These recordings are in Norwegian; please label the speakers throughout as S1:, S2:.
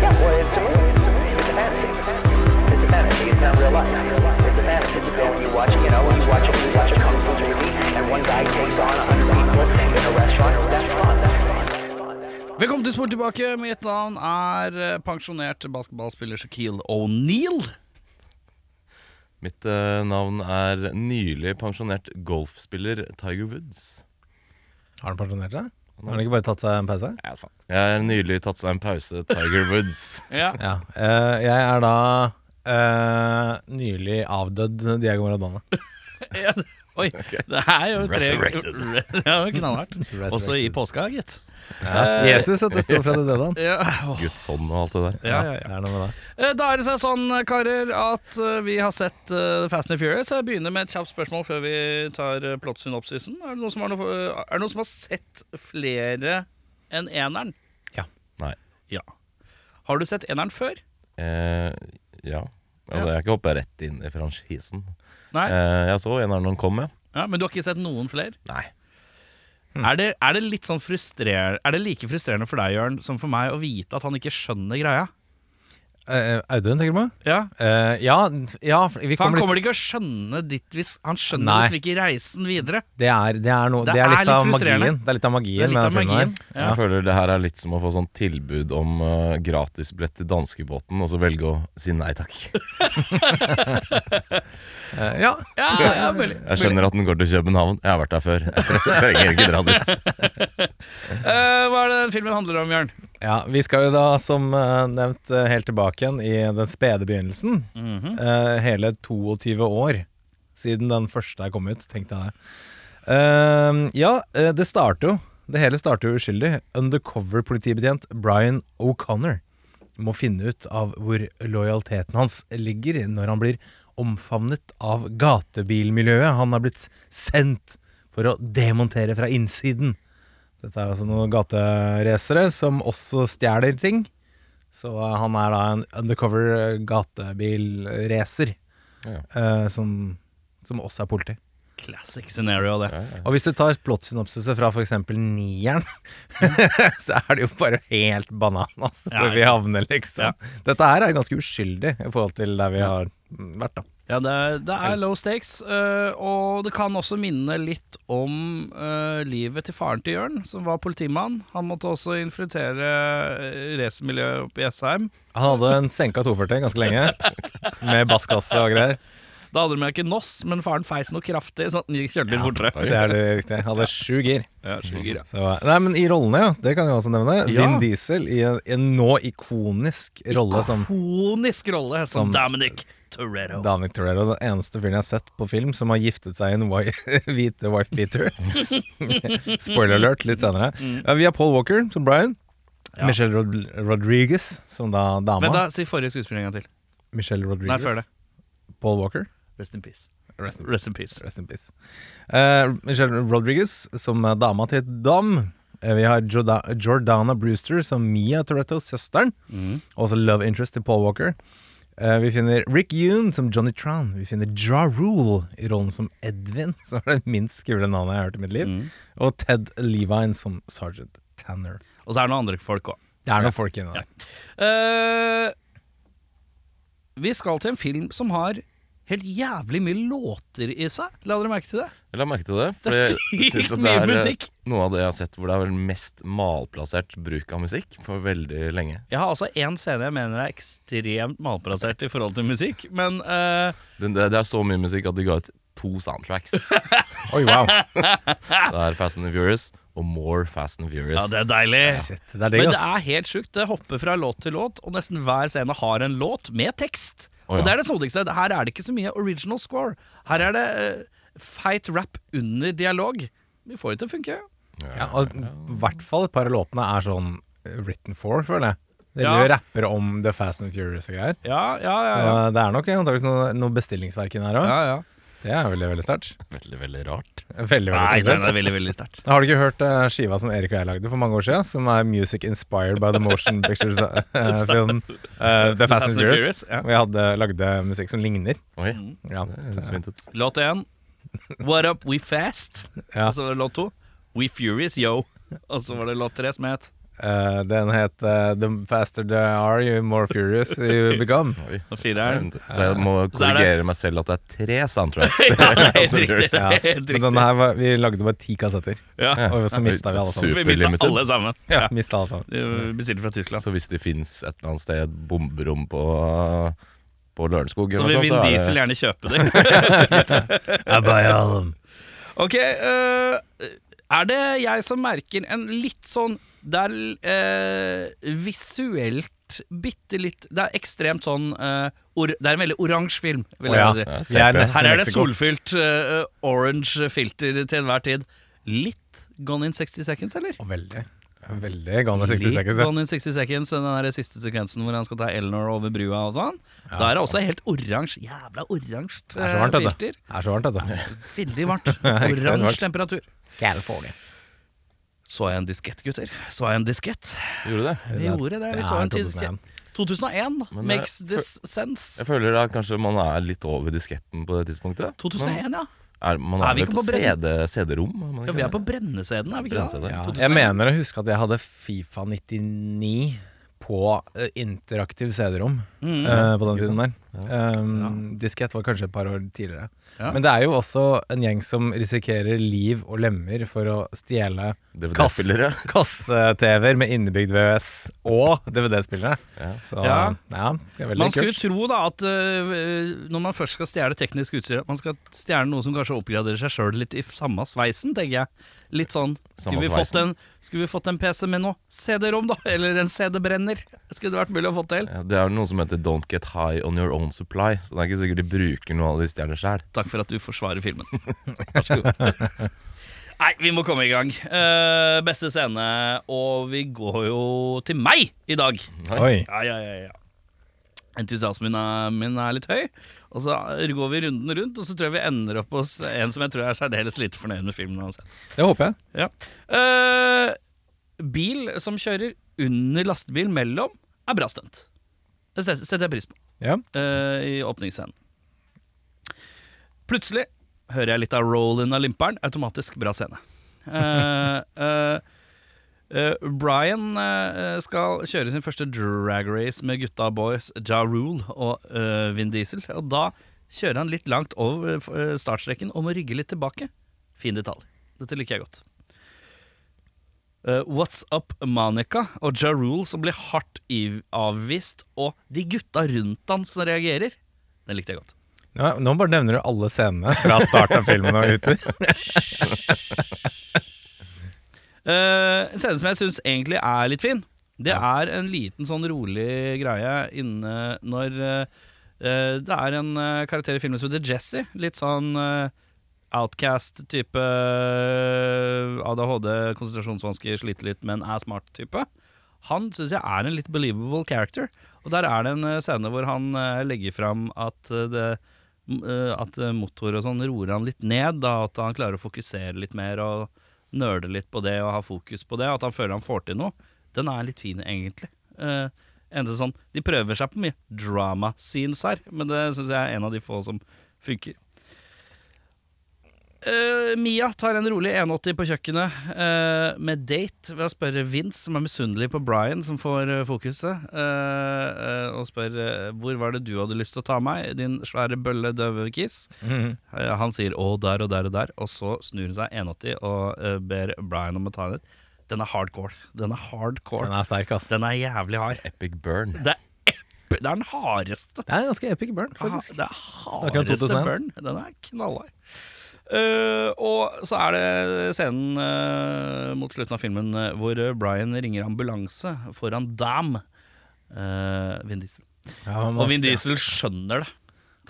S1: Yeah, well, it's a movie. It's a fantasy. It's a fantasy. It's not real life. It's a fantasy. You go and you watch, you know, you watch a, you watch a kung fu movie, and one guy takes on a hundred people in a restaurant. That's fun. That's fun.
S2: Velkommen til Sport tilbake. Mitt navn er eh, pensjonert basketballspiller Shaquille O'Neal.
S3: Mitt eh, navn er nylig pensjonert golfspiller Tiger Woods.
S4: Har han pensjonert seg? Har han ikke bare tatt seg en pause?
S3: Jeg har nylig tatt seg en pause, Tiger Woods.
S2: Ja.
S4: Ja. Uh, jeg er da uh, nylig avdødd Diego Maradona.
S2: ja. Oi, det er jo tre
S3: Resurrected.
S2: Ja, knallhardt. Også i påska, gitt.
S4: Ja. Jesus, at det sto fra det døde han.
S2: Ja, Oh.
S3: Guds hånd og alt det der.
S2: ja, ja,
S4: Det
S2: ja.
S4: er noe med det.
S2: Eh, Da er det seg sånn, karer, at eh, vi har sett eh, Fast and Furious. Jeg begynner med et kjapt spørsmål før vi tar plottsynopsisen. Er det noen som har, noe, eh, er det noen som har sett flere enn eneren?
S4: Ja.
S3: Nei.
S2: Ja. Har du sett eneren før?
S3: Eh, ja. Altså, jeg har ikke hoppa rett inn i franchisen.
S2: Nei.
S3: Eh, jeg så eneren av den kom, ja.
S2: Ja, men du har ikke sett noen flere?
S3: Nei.
S2: Er, det, er det litt sånn Er det like frustrerende for deg, Jørn, som for meg å vite at han ikke skjønner greia?
S4: Eh, Audun, tenker du på?
S2: Ja,
S4: Uh, ja, ja, for vi
S2: han
S4: kommer
S2: kommer
S4: litt
S2: ikke å skjønne ditt hvis Han skjønner
S4: Nei.
S2: liksom ikke reisen videre.
S4: det er, det, er no,
S2: Det
S4: det, er
S2: er
S4: litt
S2: litt
S4: av magien. Det er litt av magien
S2: er litt av magien. Ja.
S3: Jeg føler det her er litt som å få sånn tilbud om uh, gratisbillett til danskebåten, og så velge å si nei takk.
S4: uh, ja.
S2: Ja, ja, mulig.
S3: Jeg skjønner at den går til København. Jeg har vært der før. Jeg trenger ikke dra dit.
S2: uh, hva er det den filmen handler om, Jørn?
S4: Ja, vi skal jo da, som eh, nevnt, eh, helt tilbake igjen i den spede begynnelsen.
S2: Mhm.
S4: Eh, hele 22 år siden den første er kommet, tenkte jeg det. Ja, det starter jo. Det hele starter jo uskyldig. Undercover-politibetjent Brian O'Connor må finne ut av hvor lojaliteten hans ligger når han blir omfavnet av gatebilmiljøet. Han har blitt sendt for å demontere fra innsiden. Dette er altså noen gateracere som også stjeler ting. Så eh, han er da en undercover gatebilracer
S3: Ja.
S4: uh, som, som også er politi.
S2: Classic scenario, det.
S3: Ja, ja.
S4: Og hvis du tar plottsynopsiset fra f.eks. nieren, så er det jo bare helt bananas
S2: Ja,
S4: hvor vi havner, liksom. Dette her er ganske uskyldig i forhold til der vi har vært, da.
S2: Ja, det, det er low stakes, eh, og det kan også minne litt om eh, livet til faren til Jørn, som var politimann. Han måtte også infiltrere uh, racermiljøet oppe i Jessheim.
S4: Han hadde en senka 240 ganske lenge, med basskasse og greier.
S2: Da hadde de ikke NOS, men faren feis noe kraftig, så han kjørte litt fortere.
S4: Det er det riktig. Hadde sju gir.
S2: Ja, sjuker, ja.
S4: Så, nei, men i rollene, ja. Det kan jeg også nevne.
S2: Ja.
S4: Vin Diesel i en, en nå ikonisk rolle som
S2: Ikonisk rolle som,
S4: Som-
S2: Dominic Toretto.
S4: Dominic Toretto. Den eneste fyren jeg har sett på film som har giftet seg i en hvite wife beater. Spoiler alert litt senere. Mm. vi har Paul Walker som Brian.
S2: Ja.
S4: Michelle Rod Rodriguez som da dama.
S2: Men da, si forrige skuespiller en gang til.
S4: Michelle Rodriguez.
S2: Nei, før det.
S4: Paul Walker.
S2: Rest in peace.
S4: Rest in
S2: Rest in peace.
S4: Rest in peace. Uh, Michelle Rodriguez som dama til Dom. Eh, vi har Jordana Brewster som Mia Toretto, søsteren.
S2: Mm.
S4: Også love interest til Paul Walker. Eh, vi finner Rick Yoon som Johnny Tron. Vi finner Ja Rule i rollen som Edvin, som er det minst kule navnet jeg har hørt i mitt liv.
S2: Mm.
S4: Og Ted Levine som Sergeant Tanner.
S2: Og så er det noen andre folk òg.
S4: Det er noen folk inni der.
S2: Eh, vi skal til en film som har helt jævlig mye låter i seg. La dere merke til det?
S3: Jeg la merke til det.
S2: Det er sykt mye
S3: det er, eh,
S2: musikk.
S3: Noe av det jeg har sett hvor det er vel mest malplassert bruk av musikk på veldig lenge.
S2: Jeg har altså én scene jeg mener er ekstremt malplassert i forhold til musikk, men uh...
S3: Det, det, det er så mye musikk at de ga ut to soundtracks.
S4: Oi, wow.
S3: Det er Fast and the Furious og More Fast and Furious.
S2: Ja, det er deilig.
S4: Shit, det er deg,
S2: Men det er helt sjukt. Det hopper fra låt til låt, og nesten hver scene har en låt med tekst.
S3: Å, ja.
S2: Og det er det snodigste. Her er det ikke så mye original score. Her er det uh, feit rap under dialog. Vi får det til å funke.
S4: Ja, og i hvert fall et par av låtene er sånn eh, written for, føler jeg. Det
S2: Ja.
S4: rapper om The Fast and Furious og greier.
S2: Ja, ja, ja.
S4: Så det er nok antakeligvis noe, noe bestillingsverk inni her òg.
S2: ja, ja.
S4: Det er veldig, veldig sterkt.
S3: Veldig, veldig rart.
S4: Veldig, veldig
S2: Nei, det
S4: spesielt.
S2: er veldig, veldig sterkt.
S4: Har du ikke hørt uh, skiva som Erik og jeg lagde for mange år siden? Som er Music Inspired by the Motion Pictures-film The Fast and Furious.
S2: ja.
S4: Vi hadde lagde musikk som ligner.
S3: Oi,
S4: Ja,
S3: det er.
S2: Låt én What Up We Fast.
S4: Ja.
S2: Og så var det låt to We Furious Yo. Og så var det låt tre som het
S4: Eh, den het uh, The faster they are, you more furious you become.
S2: Fireren.
S3: Så jeg må
S2: er
S3: korrigere meg selv at det er tre soundtracks.
S2: Ja, helt riktig.
S4: Ja.
S2: Helt
S4: Men
S2: riktig.
S4: denne her var, vi lagde bare ti kassetter,
S2: Ja.
S4: og så mista vi alle sammen.
S2: Vi mista alle sammen.
S4: Ja, alle sammen.
S2: Bestilte fra Tyskland.
S3: Så hvis det fins et eller annet sted bomberom på, på Lørenskog,
S2: Så
S3: eller
S2: vil Vin Diesel gjerne kjøpe det.
S4: I buy all them.
S2: Ok, uh, er det jeg som merker en litt sånn Det er eh, visuelt bitte litt Det er ekstremt sånn eh, or, Det er en veldig oransje film, vil
S4: Å
S2: jeg
S4: ja.
S2: si.
S4: jeg er nesten
S2: Her er det
S4: Mexico.
S2: solfylt eh, orange filter til enhver tid. Litt Gone in 60 Seconds, eller?
S4: Og veldig. Veldig Gone in 60
S2: Litt
S4: Seconds. ja.
S2: Gone in 60 Seconds, den der siste sekvensen hvor han skal ta Eleanor over brua og sånn.
S4: Ja.
S2: Da er det også helt oransje. Jævla oransje
S4: Det er så varmt, dette.
S2: filter.
S4: Det er så varmt, dette.
S2: Veldig varmt.
S4: Ekstremt
S2: Oransje
S4: varmt.
S2: temperatur.
S4: California.
S2: Så jeg en diskett, gutter. Så jeg en diskett.
S3: Gjorde det?
S2: Vi gjorde det. Vi så en
S4: 2001.
S2: 2001
S3: Men det-
S2: makes this sense.
S3: Jeg føler da kanskje man er litt over disketten på det tidspunktet.
S2: 2001, ja.
S3: Er, man
S2: Er
S3: er,
S2: vi ikke
S3: på,
S2: på
S3: CD, CD-rom? CD
S2: ja vi er på brenneseden, er vi ikke det?
S4: Ja. Jeg mener å huske at jeg hadde Fifa 99 på uh, interaktiv CD-rom
S2: Mm.
S4: uh, på den tiden der. Um,
S2: Ja.
S4: Diskett var kanskje et par år tidligere.
S2: Ja.
S4: Men det er jo også en gjeng som risikerer liv og lemmer for å stjele kasse-TV-er med innebygd VØS og DVD-spillere.
S3: Ja.
S4: Så
S2: Ja.
S4: ja, det er veldig
S2: Man skulle
S4: kult.
S2: tro da at uh, når man først skal stjele teknisk utstyr, at man skal stjele noe som kanskje oppgraderer seg sjøl litt i samme sveisen, tenker jeg. Litt sånn Skulle vi fått en, skulle vi fått en PC med noe CD-rom, da? Eller en CD-brenner? Skulle det vært mulig å få til?
S3: Ja, det er noe som heter Don't Get High On Your Own Supply. Så det er ikke sikkert de bruker noe av de stjerner sjøl.
S2: Takk for at du forsvarer filmen. Vær så god. Nei, vi må komme i gang. Uh, beste scene, og vi går jo til meg i dag.
S4: Oi.
S2: Ja, ja, ja, ja. Entusiasmen er, min er litt høy. Og så går vi runden rundt, og så tror jeg vi ender opp hos en som jeg tror er særdeles lite fornøyd med filmen. uansett.
S4: Det håper jeg.
S2: Ja. Uh, bil som kjører under lastebil mellom, er bra stunt. Det setter jeg pris på
S4: Ja.
S2: uh, i åpningsscenen. Plutselig hører jeg litt av roll-in av limperen. Automatisk bra scene. Uh, uh, Brian skal kjøre sin første drag race med gutta boys Ja Rule og Vin Diesel. Og da kjører han litt langt over startstreken og må rygge litt tilbake. Fin detalj. Dette liker jeg godt. Eh, What's Up Monica og Ja Rule som blir hardt avvist, og de gutta rundt han som reagerer. Den likte jeg godt.
S4: Ja, nå bare nevner du alle scenene fra starten av filmen og utover.
S2: uh, en scene som jeg syns egentlig er litt fin, det er en liten sånn rolig greie inne når eh, det er en karakter i filmen som heter Jesse. Litt sånn eh, outcast-type eh, ADHD, konsentrasjonsvansker, sliter litt, men er smart-type. Han syns jeg er en litt believable character. Og der er det en eh, scene hvor han eh, legger fram at det At motor og sånn roer han litt ned. Da, at han klarer å fokusere litt mer og nøle litt på det og ha fokus på det. At han føler han får til noe. Den er litt fin, egentlig. Eneste sånn, De prøver seg på mye drama scenes her, men det syns jeg er en av de få som funker. Eh, Mia tar en rolig 180 på kjøkkenet uh, med date ved å spørre Vince, som er misunnelig på Brian, som får uh, fokuset, og spør hvor var det du hadde lyst til å ta meg, din svære bølle døvekiss.
S4: Mm
S2: Eh, han sier 'å, der og der og der', og så snur hun seg 180 og eh, ber Brian om å ta henne. Den er hardcore. Den er hardcore.
S4: Den er sterk, ass.
S2: Den er jævlig hard.
S3: Epic burn.
S2: Det er, det er den hardeste.
S4: Det er en ganske epic burn, faktisk.
S2: Det er hardeste burn. Den er knallhard. Eh, og så er det scenen uh, mot slutten av filmen uh, hvor Brian ringer ambulanse foran Dam. Uh, Vin Diesel.
S4: Ja,
S2: Og Vin Diesel skjønner det.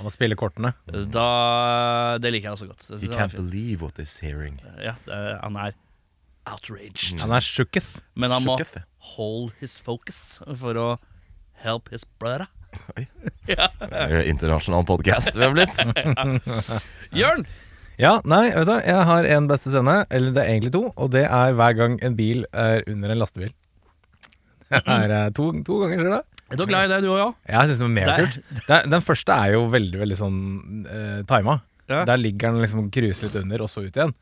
S4: Han må spille kortene.
S2: Da, det liker jeg også godt.
S3: You can't
S2: fint.
S3: believe what is hearing.
S2: Ja, han er outraged.
S4: Han er sjukketh.
S2: Men han må hold his focus for å help his brother.
S3: Er jo Internasjonal podkast vi har blitt.
S2: Jørn!
S4: Ja, nei, vet du, jeg har en beste scene, eller det er egentlig to, og det er hver gang en bil er under en lastebil. Det er eh, to, to ganger skjer det.
S2: Er du glad i det, du òg, ja?
S4: Jeg syns det var
S2: Det er-
S4: Den første er jo veldig, veldig sånn uh, tima.
S2: Ja.
S4: Der ligger den liksom og cruiser litt under, og så ut igjen.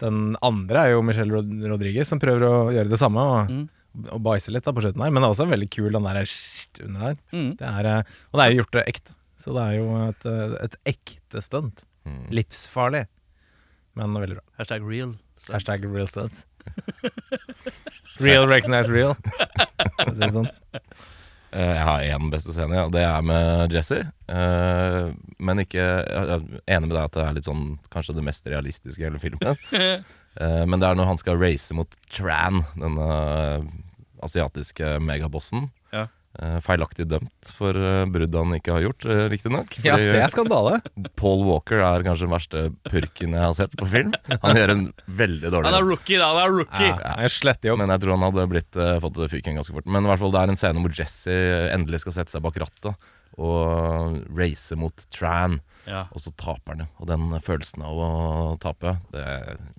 S4: Den andre er jo Michelle Rod Rodriguez, som prøver å gjøre det samme. Og,
S2: Mm.
S4: og bæsje litt da på slutten her. Men det er også veldig kul, den der shit under der.
S2: Mm.
S4: Det er, eh, og det er jo gjort det ekte. Så det er jo et, eh, et ekte stunt.
S3: Mm.
S4: Livsfarlig, men veldig bra.
S2: Hashtag real. stunts.
S4: Hashtag real stunts. real recognize real. Si sånn.
S3: Eh, Jeg har én beste scene, ja. Det er med Jesse. Eh, men ikke Jeg er enig med deg at det er litt sånn kanskje det mest realistiske i hele filmen. Eh, men det er når han skal race mot Tran, denne asiatiske megabossen. Eh, feilaktig dømt for uh, brudd han ikke har gjort, uh, riktignok.
S4: Ja, det er skandale.
S3: Paul Walker er kanskje den verste purken jeg har sett på film. Han gjør en veldig dårlig
S2: Han er rookie, da. Han er rookie.
S4: Ja, jeg.
S3: Men jeg tror han hadde blitt, eh, fått fyken ganske fort. Men i hvert fall det er en scene hvor Jesse endelig skal sette seg bak rattet og race mot Tran,
S2: Ja.
S3: og så taper han jo. Og den følelsen av å tape, det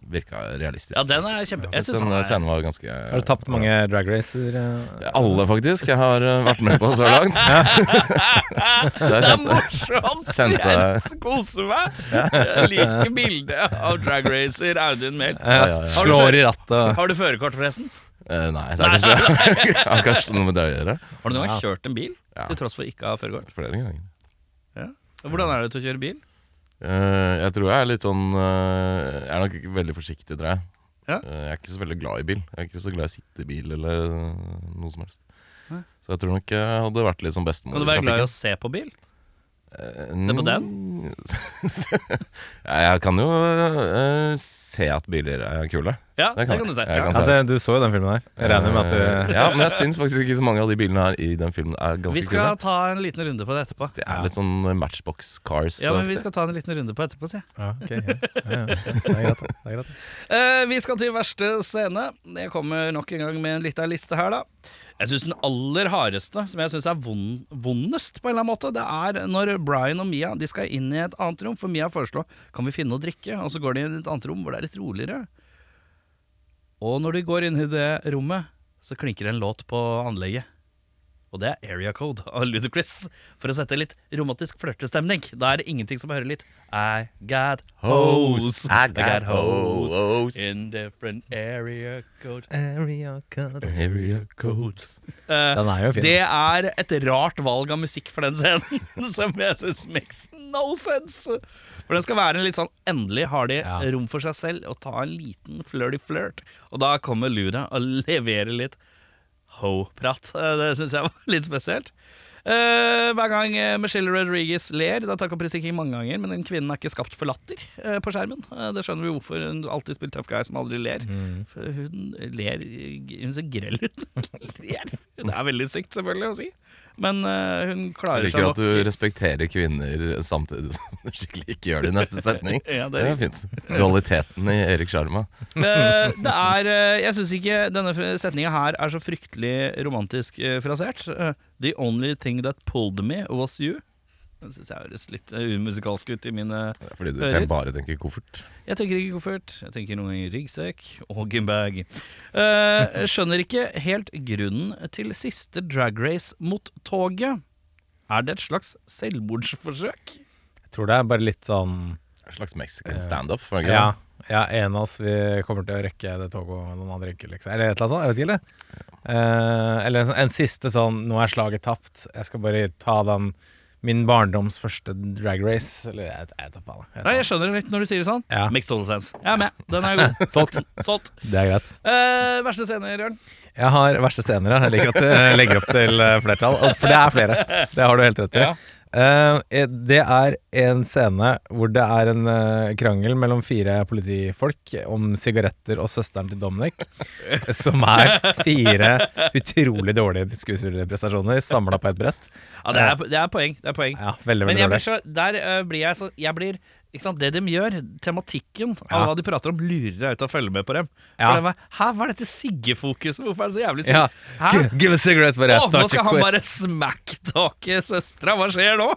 S3: virka realistisk.
S2: ja, den er kjempe... Jeg
S3: Jeg
S2: syns
S3: synes den
S2: er
S3: scenen var ganske
S4: Har du tapt mange drag racer? eh?
S3: Alle, faktisk. Jeg har eh, vært med på så langt. så
S2: Det er morsomt!
S3: Sendte-
S2: Jeg koser meg. Jeg liker bildet av drag racer Audun Mehl.
S4: Ja,
S3: ja, ja.
S2: Har du
S4: Slår i rattet.
S2: Har du førerkort, forresten?
S3: eh, Nei, det er kanskje, har kanskje noe med det å gjøre.
S2: Har du noen gang
S4: Ja.
S2: kjørt en bil
S3: Ja.
S2: til tross for ikke å ha førerkort?
S3: Flere ganger. Ja.
S2: Hvordan er det til å kjøre bil?
S3: Eh, jeg tror jeg er litt sånn eh, Jeg er nok veldig forsiktig, tror jeg.
S2: Ja.
S3: Eh, jeg er ikke så veldig glad i bil. Jeg er ikke så glad i å sitte i bil eller noe som helst.
S2: Nei.
S3: Så jeg tror nok jeg hadde vært litt som bestemor
S2: Kan du være glad i å se på bil? Se på
S3: den? jeg kan jo uh, se at biler er kule.
S2: Ja,
S3: Det
S2: det
S3: kan
S2: kan, du
S3: jeg.
S2: si. Ja.
S3: kan
S4: Ja,
S3: se.
S4: det, du så jo den filmen her. Jeg regner med at du
S3: Eh, Ja, men jeg syns faktisk ikke så mange av de bilene her i den filmen er ganske kule.
S2: Vi skal
S3: kule.
S2: ta en liten runde på det etterpå.
S3: Det er litt sånn Matchbox Cars.
S2: Ja, men Vi skal ta en liten runde på etterpå, sier
S4: Ja, ok, ja. Ja, ja, Det er greit. Det er greit.
S2: Uh, vi skal til verste scene. Jeg kommer nok en gang med en liten liste her, da. Jeg synes Den aller hardeste, som jeg syns er vond, vondest, på en eller annen måte, det er når Brian og Mia de skal inn i et annet rom. For Mia foreslår kan vi finne noe å drikke, og så går de inn i et annet rom hvor det er litt roligere. Og når de går inn i det rommet, så klinker det en låt på anlegget. Og det er Area Code av Ludacris, for å sette litt romantisk flørtestemning. Da er det ingenting som hører litt I got hoes,
S3: I got hoes.
S2: in different area code.
S4: Area codes.
S3: Area codes.
S2: Uh,
S4: Den er jo fin.
S2: det er et rart valg av musikk for den scenen, som jeg syns makes no sense. For den skal være en litt sånn Endelig har de
S4: Ja.
S2: rom for seg selv og ta en liten flirty flirt. Og da kommer Luda og leverer litt ho-prat. Det syns jeg var litt spesielt. Uh, hver gang Michelle Rodriguez ler Det har takk og pris ikke mange ganger, men den kvinnen er ikke skapt for latter uh, på skjermen. Uh, det skjønner vi hvorfor hun alltid spiller tough guy som aldri ler. For hun ler Hun ser grell ut. Det er veldig stygt, selvfølgelig, å si. Men uh, hun
S3: Jeg liker at du respekterer kvinner samtidig som du skikkelig ikke gjør det i neste setning.
S2: Ja, det er
S3: fint. Dualiteten i Erik Sjarma.
S2: uh, det er uh, Jeg syns ikke denne setninga her er så fryktelig romantisk eh, frasert. The only thing that pulled me was you. Den syns jeg høres litt eh, umusikalsk ut i mine
S3: Fordi du
S2: ører.
S3: tenker bare tenker koffert.
S2: Jeg tenker ikke koffert, jeg tenker noen ganger ryggsekk og gymbag. Uh, skjønner ikke helt grunnen til siste drag race mot toget. Er det et slags selvmordsforsøk?
S4: Jeg tror det er bare litt sånn
S3: En slags Mexican standoff. var
S4: Ja, ja, en av oss vi kommer til å rekke det toget, og noen andre ikke, liksom. Eller et eller annet sånt. Jeg vet ikke, eller? uh, eller en, en siste sånn Nå er slaget tapt. Jeg skal bare ta den min barndoms første drag race. Eller jeg, jeg vet da faen. Jeg
S2: Nei, jeg skjønner det litt når du sier det sånn.
S4: Ja.
S2: Mixed total sense. Jeg er med. Den er god.
S4: Solgt.
S2: Solgt.
S4: Det er greit.
S2: Eh, verste scene, Jørn?
S4: Jeg har verste scener, ja. Jeg liker at du eh, legger opp til eh, flertall. For det er flere. Det har du helt rett i.
S2: Ja.
S4: Eh, det er en scene hvor det er en eh, krangel mellom fire politifolk om sigaretter og søsteren til Dominic, som er fire utrolig dårlige skuespillerprestasjoner samla på et brett.
S2: Ja, det er, det er poeng. Det er poeng.
S4: Ja, veldig,
S2: Men
S4: veldig
S2: jeg blir så, der blir jeg så Jeg blir det de gjør, tematikken av
S4: Ja.
S2: hva de prater om, lurer deg ut av å følge med på dem.
S4: Ja.
S2: For det var, Hæ, hva er dette Sigge-fokuset? Hvorfor er det så jævlig Sigge?
S4: Ja. Give, a cigarette for
S2: Å,
S4: that,
S2: nå skal han
S4: bare
S2: bare smacktalke søstera. Hva skjer nå?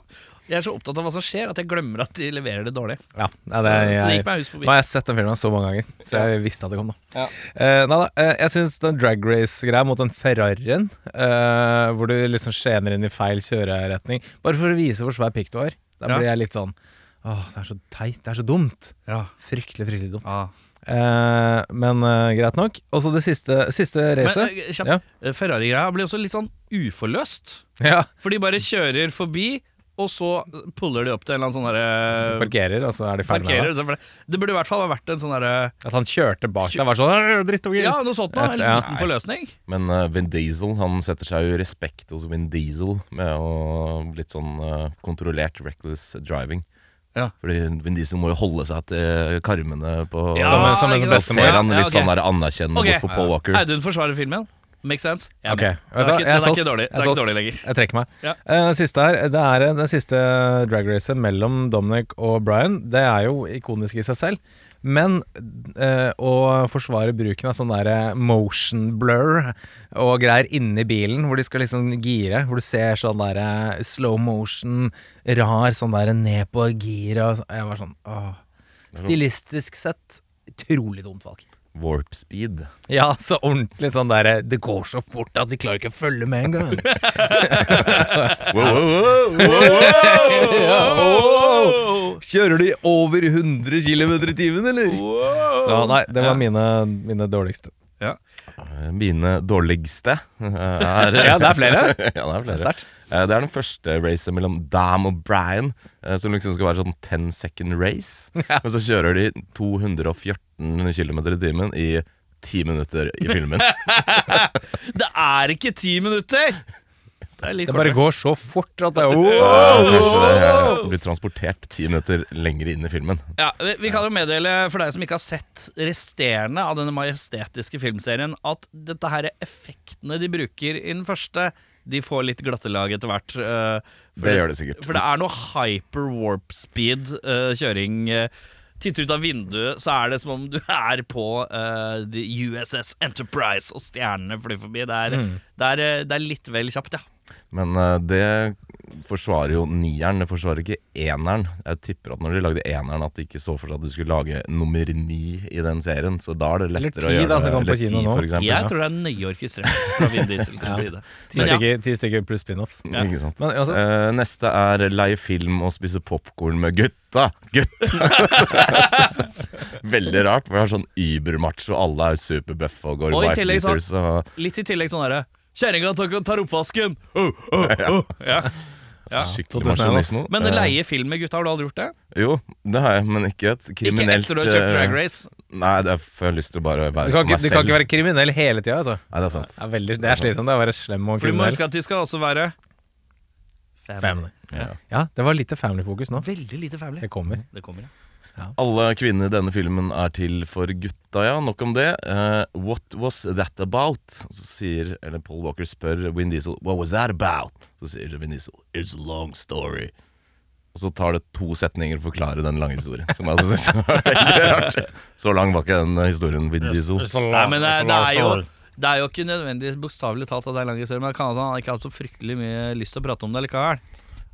S2: Jeg er så opptatt av hva som skjer, at jeg glemmer at de leverer det dårlig.
S4: Ja, det,
S2: Så,
S4: det,
S2: så det gikk meg hus forbi.
S4: nå har jeg sett den filmen så mange ganger, så jeg visste at det kom. da
S2: Ja.
S4: uh, nei da, uh, Jeg syns den drag race-greia mot den Ferrarien, uh, hvor du liksom skjener inn i feil kjøreretning, bare for å vise hvor svær pikk du har, da
S2: Ja.
S4: blir jeg litt sånn Åh, det er så teit. Det er så dumt.
S2: Ja.
S4: Fryktelig, fryktelig dumt.
S2: Ja.
S4: Eh, men eh, greit nok. Og så det siste, siste
S2: Men
S4: racet.
S2: eh, kjapt,
S4: Ja.
S2: eh, Ferrari-greia blir også litt sånn uforløst.
S4: Ja.
S2: For de bare kjører forbi, og så puller de opp til en eller annen sånn derre
S4: Parkerer, og så er de ferdig med
S2: Parkerer.
S4: det.
S2: så for det. Det burde i hvert fall ha vært en sånn derre
S4: At han kjørte bak deg, var sånn «Åh, Drittunger!
S2: Ja, noe sånt noe. En
S4: Ja.
S2: liten forløsning.
S3: Men eh, Vin Diesel han setter seg jo respekt hos Vin Diesel med å litt sånn eh, kontrollert reckless driving.
S2: Ja.
S3: Fordi Vin Diesel må jo holde seg til karmene på
S2: Ja, sammen,
S3: sammen,
S2: sant?
S3: ser han
S2: Ja,
S3: litt sånn der anerkjennende okay. på Paul Walker.
S2: Audun forsvarer filmen. Makes sense. Jeg er
S4: Det
S2: er ikke,
S4: Jeg er
S2: den ikke dårlig, Det
S4: er
S2: ikke dårlig lenger.
S4: Jeg trekker meg.
S2: Ja.
S4: Uh, siste her, det er den det siste drag racet mellom Dominic og Brian. Det er jo ikonisk i seg selv. Men øh, å forsvare bruken av sånn der motion blur og greier inni bilen, hvor de skal liksom gire, hvor du ser sånn der eh, slow motion, rar sånn der ned på giret og Jeg var sånn åh. Stilistisk sett utrolig dumt valg.
S3: Warp speed.
S4: Ja, så ordentlig sånn der Det går så fort at de klarer ikke å følge med engang. Kjører de over 100 km i timen, eller? Så nei, det var mine, mine dårligste.
S3: Ja. Mine dårligste eh, er
S4: Ja, det er flere.
S3: ja, det er flere.
S4: Sterkt.
S3: Eh, Det er den første racet mellom Dam og Brian, eh, som liksom skal være sånn 10 second race. Men så kjører de 214 km i timen i 10 minutter i filmen.
S2: Det er ikke ti minutter! Det er
S4: Det bare går så fort at det er
S3: Ja, Kanskje det blir transportert 10 minutter lenger inn i filmen.
S2: Ja, vi, vi kan jo meddele for deg som ikke har sett resterende av denne majestetiske filmserien, at dette her effektene de bruker i den første, de får litt glattelag etter hvert. eh, for
S3: Det gjør det sikkert.
S2: For det er noe hyper warp speed uh, kjøring. Uh, Titter ut av vinduet, så er det som om du er på uh, USS Enterprise, og stjernene flyr forbi. Det er, det er, eh, det er litt vel kjapt, ja.
S3: Men eh, det forsvarer jo nieren, det forsvarer ikke eneren. Jeg tipper at når de lagde eneren, at de ikke så for seg at du skulle lage nummer ni i den serien. Så da er det
S4: lettere
S3: lettere å gjøre
S4: da,
S3: det. Eller
S4: kino
S3: ti, for eksempel.
S2: Jeg
S3: ja.
S2: tror det er nøye orkestrert fra Vin Diesel sin side.
S4: Ti
S2: ja,
S4: stykker, stykker pluss spin-offs.
S2: Ja.
S3: Ikke sant.
S4: Men.
S3: Eh, neste er leie film og spise popkorn med gutta. Gutt! Veldig rart, for det er sånn übermacho. Alle er superbuffe og går
S2: Og i
S3: wife
S2: tillegg sånn-
S3: beaters. Og,
S2: litt i tillegg sånn herre Kjerringa tar, tar oppvasken! Oh, oh, oh. Ja. Ja.
S3: Skikkelig
S4: 2001,
S2: Men
S3: Eh,
S2: leie film med gutta, har du aldri gjort det?
S3: Jo, det har jeg, men ikke et
S2: Ikke etter du har kjøpt
S3: eh,
S2: Drag Race.
S3: Nei, det er for jeg har lyst til å bare være
S4: Du kan, ikke,
S3: meg
S4: du kan ikke være kriminell hele tida. vet du.
S3: Nei, det er sant.
S4: Det er, veldig, det er slitsomt å være slem og
S2: For du må
S4: kriminell.
S2: huske at de skal også være
S4: Family.
S3: Ja.
S4: Ja, det var lite family-fokus nå.
S2: Veldig lite family.
S4: Det kommer.
S2: Det kommer, ja.
S3: Alle kvinner i denne filmen er til for gutta, ja. Nok om det. Uh, what was that about? Så sier, eller Paul Walker spør Vin Diesel What was that about? Så sier Vin Diesel It's a long story. Og så tar det to setninger å forklare den lange historien. Som jeg synes var veldig rart. Så lang var ikke den historien, Vin Diesel.
S2: Nei, men det, det er jo det er jo ikke nødvendigvis bokstavelig talt at det er lang historie, men det kan at han ikke har så fryktelig mye lyst til å prate om det likevel.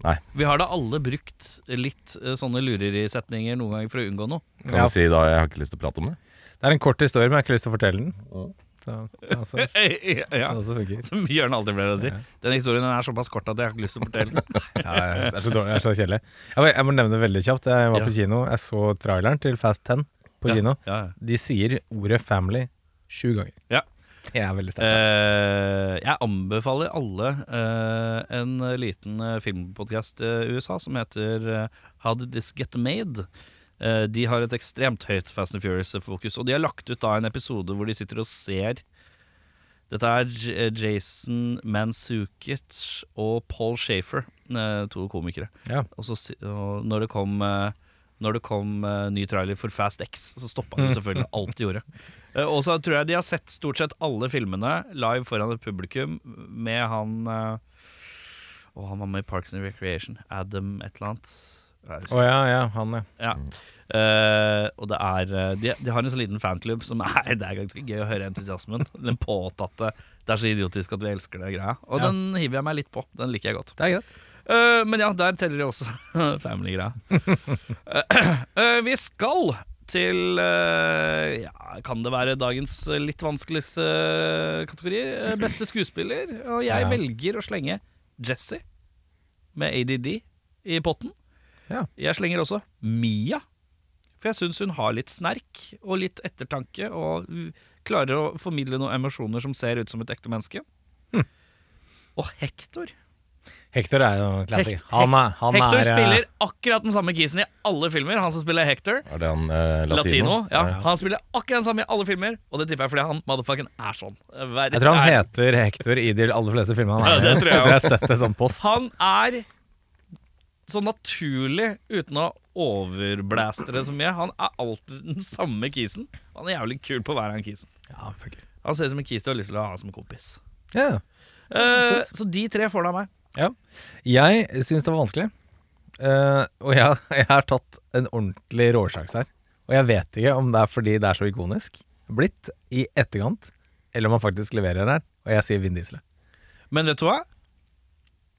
S3: Nei.
S2: Vi har da alle brukt litt eh, sånne lurerisetninger noen ganger for å unngå noe.
S3: Kan
S4: Ja.
S3: du si da jeg har ikke lyst til å prate om det?
S4: Det er en kort historie, men jeg har ikke lyst til å fortelle den. Så, altså,
S2: ja.
S4: funker.
S2: Som Bjørn alltid pleier å si.
S4: Ja.
S2: Den historien er såpass kort at jeg har ikke lyst til å fortelle den.
S4: Ja, jeg er så, dårlig, det er så kjedelig. Jeg, må- jeg må nevne det veldig kjapt. Jeg var
S2: Ja.
S4: på kino. Jeg så traileren til Fast 10 på kino.
S2: Ja, ja.
S4: De sier ordet 'family' sju ganger.
S2: Ja.
S4: Det er veldig sterkt.
S2: Eh, jeg anbefaler alle eh, en liten uh, filmpodkast i USA som heter eh, How Did This Get Made? Eh, de har et ekstremt høyt Fast and Furious-fokus, og de har lagt ut da en episode hvor de sitter og ser Dette er eh, Jason Mansukic og Paul Shafer, eh, to komikere.
S4: Ja.
S2: Og, så, og når det kom eh, Når det kom eh, ny trailer for Fast X, så stoppa han selvfølgelig alt de gjorde. Eh, og så tror jeg de har sett stort sett alle filmene live foran et publikum med han eh, Og han var med i Parks and Recreation. Adam et eller annet.
S4: Å ja, ja, han, ja.
S2: Ja. Uh, og det er eh, de, de har en så liten fanklubb som er Det er ganske gøy å høre entusiasmen. Den påtatte Det er så idiotisk at vi elsker det greia. Og
S4: Ja.
S2: den hiver jeg meg litt på. Den liker jeg godt.
S4: Det er greit.
S2: uh, men ja, der teller de også family-greia. uh, vi skal til eh, Ja, kan det være dagens litt vanskeligste kategori? Eh, beste skuespiller. Og jeg
S4: Ja.
S2: velger å slenge Jesse med ADD i potten.
S4: Ja.
S2: Jeg slenger også Mia. For jeg syns hun har litt snerk og litt ettertanke, og klarer å formidle noen emosjoner som ser ut som et ekte menneske.
S4: Hm.
S2: Og Hector.
S4: Hector er jo en klassiker. Han er, han
S2: Hector
S4: er eh,
S2: spiller akkurat den samme kisen i alle filmer. Han som spiller Hector.
S3: Er det han eh,
S2: Latino.
S3: latino?
S2: ja, Han spiller akkurat den samme i alle filmer, og det tipper jeg fordi han motherfucken er sånn. Hver-
S4: Jeg tror han
S2: er-
S4: heter Hector i de aller fleste filmene.
S2: Ja,
S4: Han er.
S2: det tror jeg
S4: jeg har sett det sånn post.
S2: Han er så naturlig uten å overblaste det så mye. Han er alltid den samme kisen. Han er jævlig kul på hver gang han kisen.
S4: Ja.
S2: Han ser ut som en kis du har lyst til å ha som kompis.
S4: ja.
S2: Eh, så de tre får det av meg.
S4: Ja. Jeg syns det var vanskelig. Eh, og jeg, jeg har tatt en ordentlig råsjanse her. Og jeg vet ikke om det er fordi det er så ikonisk blitt i etterkant, eller om han faktisk leverer her. Og jeg sier Vin Diesel.
S2: Men vet du hva?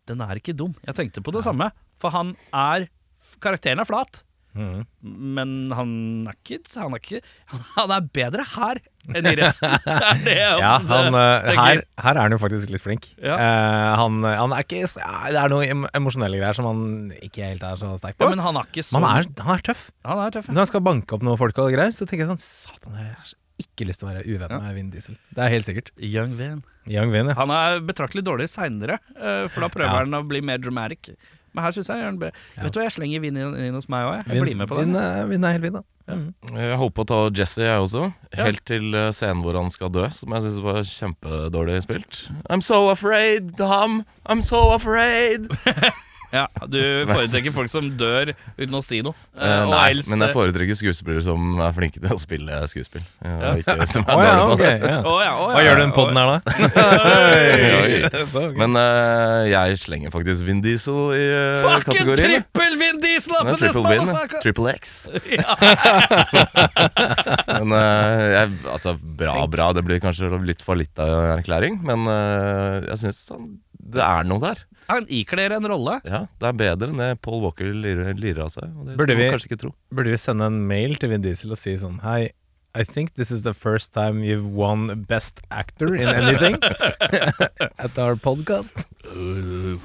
S2: Den er ikke dum. Jeg tenkte på det samme. For han er Karakteren er flat.
S4: Mhm.
S2: Men han er ikke Han er, ikke, han er bedre her enn i resten. Det er det
S4: Ja, han, eh, her, her er han jo faktisk litt flink.
S2: Ja.
S4: Uh, han, han er ikke Det er noen emosjonelle greier som han ikke helt er så sterk på.
S2: ja, Men han er ikke så
S4: Men han er, han er tøff.
S2: han er tøff. ja.
S4: Når han skal banke opp noen folk og greier, så tenker jeg sånn Satan, jeg har ikke lyst til å være uvenn
S2: Ja.
S4: med Vin Diesel. Det er helt sikkert.
S2: Young Vin.
S4: Young Vin, ja.
S2: Han er betraktelig dårlig seinere, for da prøver
S4: Ja.
S2: han å bli mer dramatic. Men her syns jeg Jørn.
S4: Ja.
S2: Vet du hva, jeg slenger Vin inn, inn hos meg òg. Jeg, jeg blir med på det.
S4: er, Vin er helt fin, da. Mm.
S3: Jeg holdt på å ta Jesse, jeg også.
S2: Ja.
S3: Helt til eh, scenen hvor han skal dø, som jeg syns var kjempedårlig spilt. I'm so afraid, Dom. I'm so afraid.
S2: Ja, Du foretrekker folk som dør uten å si noe.
S3: Eh,
S2: Eh, og
S3: nei,
S2: helst-
S3: men jeg foretrekker skuespillere som er flinke til å spille skuespill. Ja, ikke som er
S4: Å ja,
S3: dårlige på
S4: ok.
S3: det.
S4: Ja.
S2: Å ja, å ja,
S4: Hva gjør du i
S2: å
S4: den
S2: ja.
S4: poden her, da?
S3: Oi.
S4: Så, ok.
S3: Men eh, jeg slenger faktisk Vin Diesel i uh,
S2: Fucking
S3: kategorien.
S2: trippel Vin Diesel up in this
S3: triple Vin.
S2: motherfucker!
S3: Triple X. men eh, jeg, altså, bra, bra. Det blir kanskje litt for litt av en erklæring, men eh, jeg syns det er noe der.
S2: Han ikler en rolle.
S3: Ja, Det er bedre enn det Paul Walker lirer, av seg. Og det
S4: Burde
S3: man
S4: vi-
S3: kanskje ikke tro.
S4: Burde vi sende en mail til Vin Diesel og si sånn Hei, I think this is the first time you've won Best Actor in anything at our podcast.
S2: uh,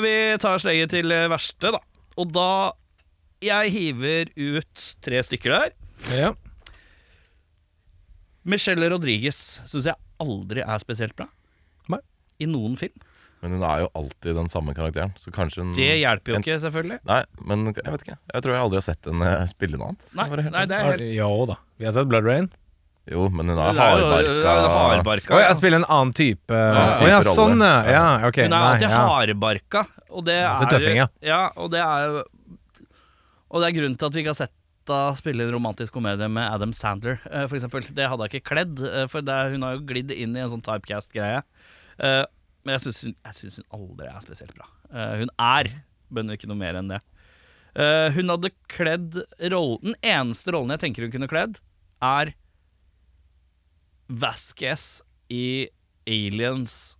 S2: vi tar sleget til verste, da. Og da Jeg hiver ut tre stykker der.
S4: Ja.
S2: Michelle Rodriguez syns jeg aldri er spesielt bra. I noen film.
S3: Men hun er jo alltid den samme karakteren. Så kanskje hun
S2: Det hjelper jo
S3: en-
S2: ikke, selvfølgelig.
S3: Nei, men jeg vet ikke. Jeg tror jeg aldri har sett henne spille noe annet.
S2: Nei,
S3: helt
S2: nei det er helt
S4: Jo da. Vi har sett Blood Rain.
S3: Jo, men hun er
S2: jo- hun er
S3: hardbarka.
S2: hardbarka.
S4: Oi, jeg spiller en annen type ja,
S3: type Å
S4: ja, sånn, ja Okay,
S2: Hun er
S4: Nei,
S2: alltid
S4: ja.
S2: hardbarka, og det er
S4: det er tøffing, ja.
S2: ja. Og det er jo Og det er grunnen til at vi ikke har sett henne spille en romantisk komedie med Adam Sandler, eh, for eksempel. Det hadde hun ikke kledd, eh, for det, hun har jo glidd inn i en sånn typecast-greie. Eh, Men jeg syns hun, hun aldri er spesielt bra. Eh, Hun er, men ikke noe mer enn det. Eh, Hun hadde kledd rollen Den eneste rollen jeg tenker hun kunne kledd, er Vasquez i Aliens.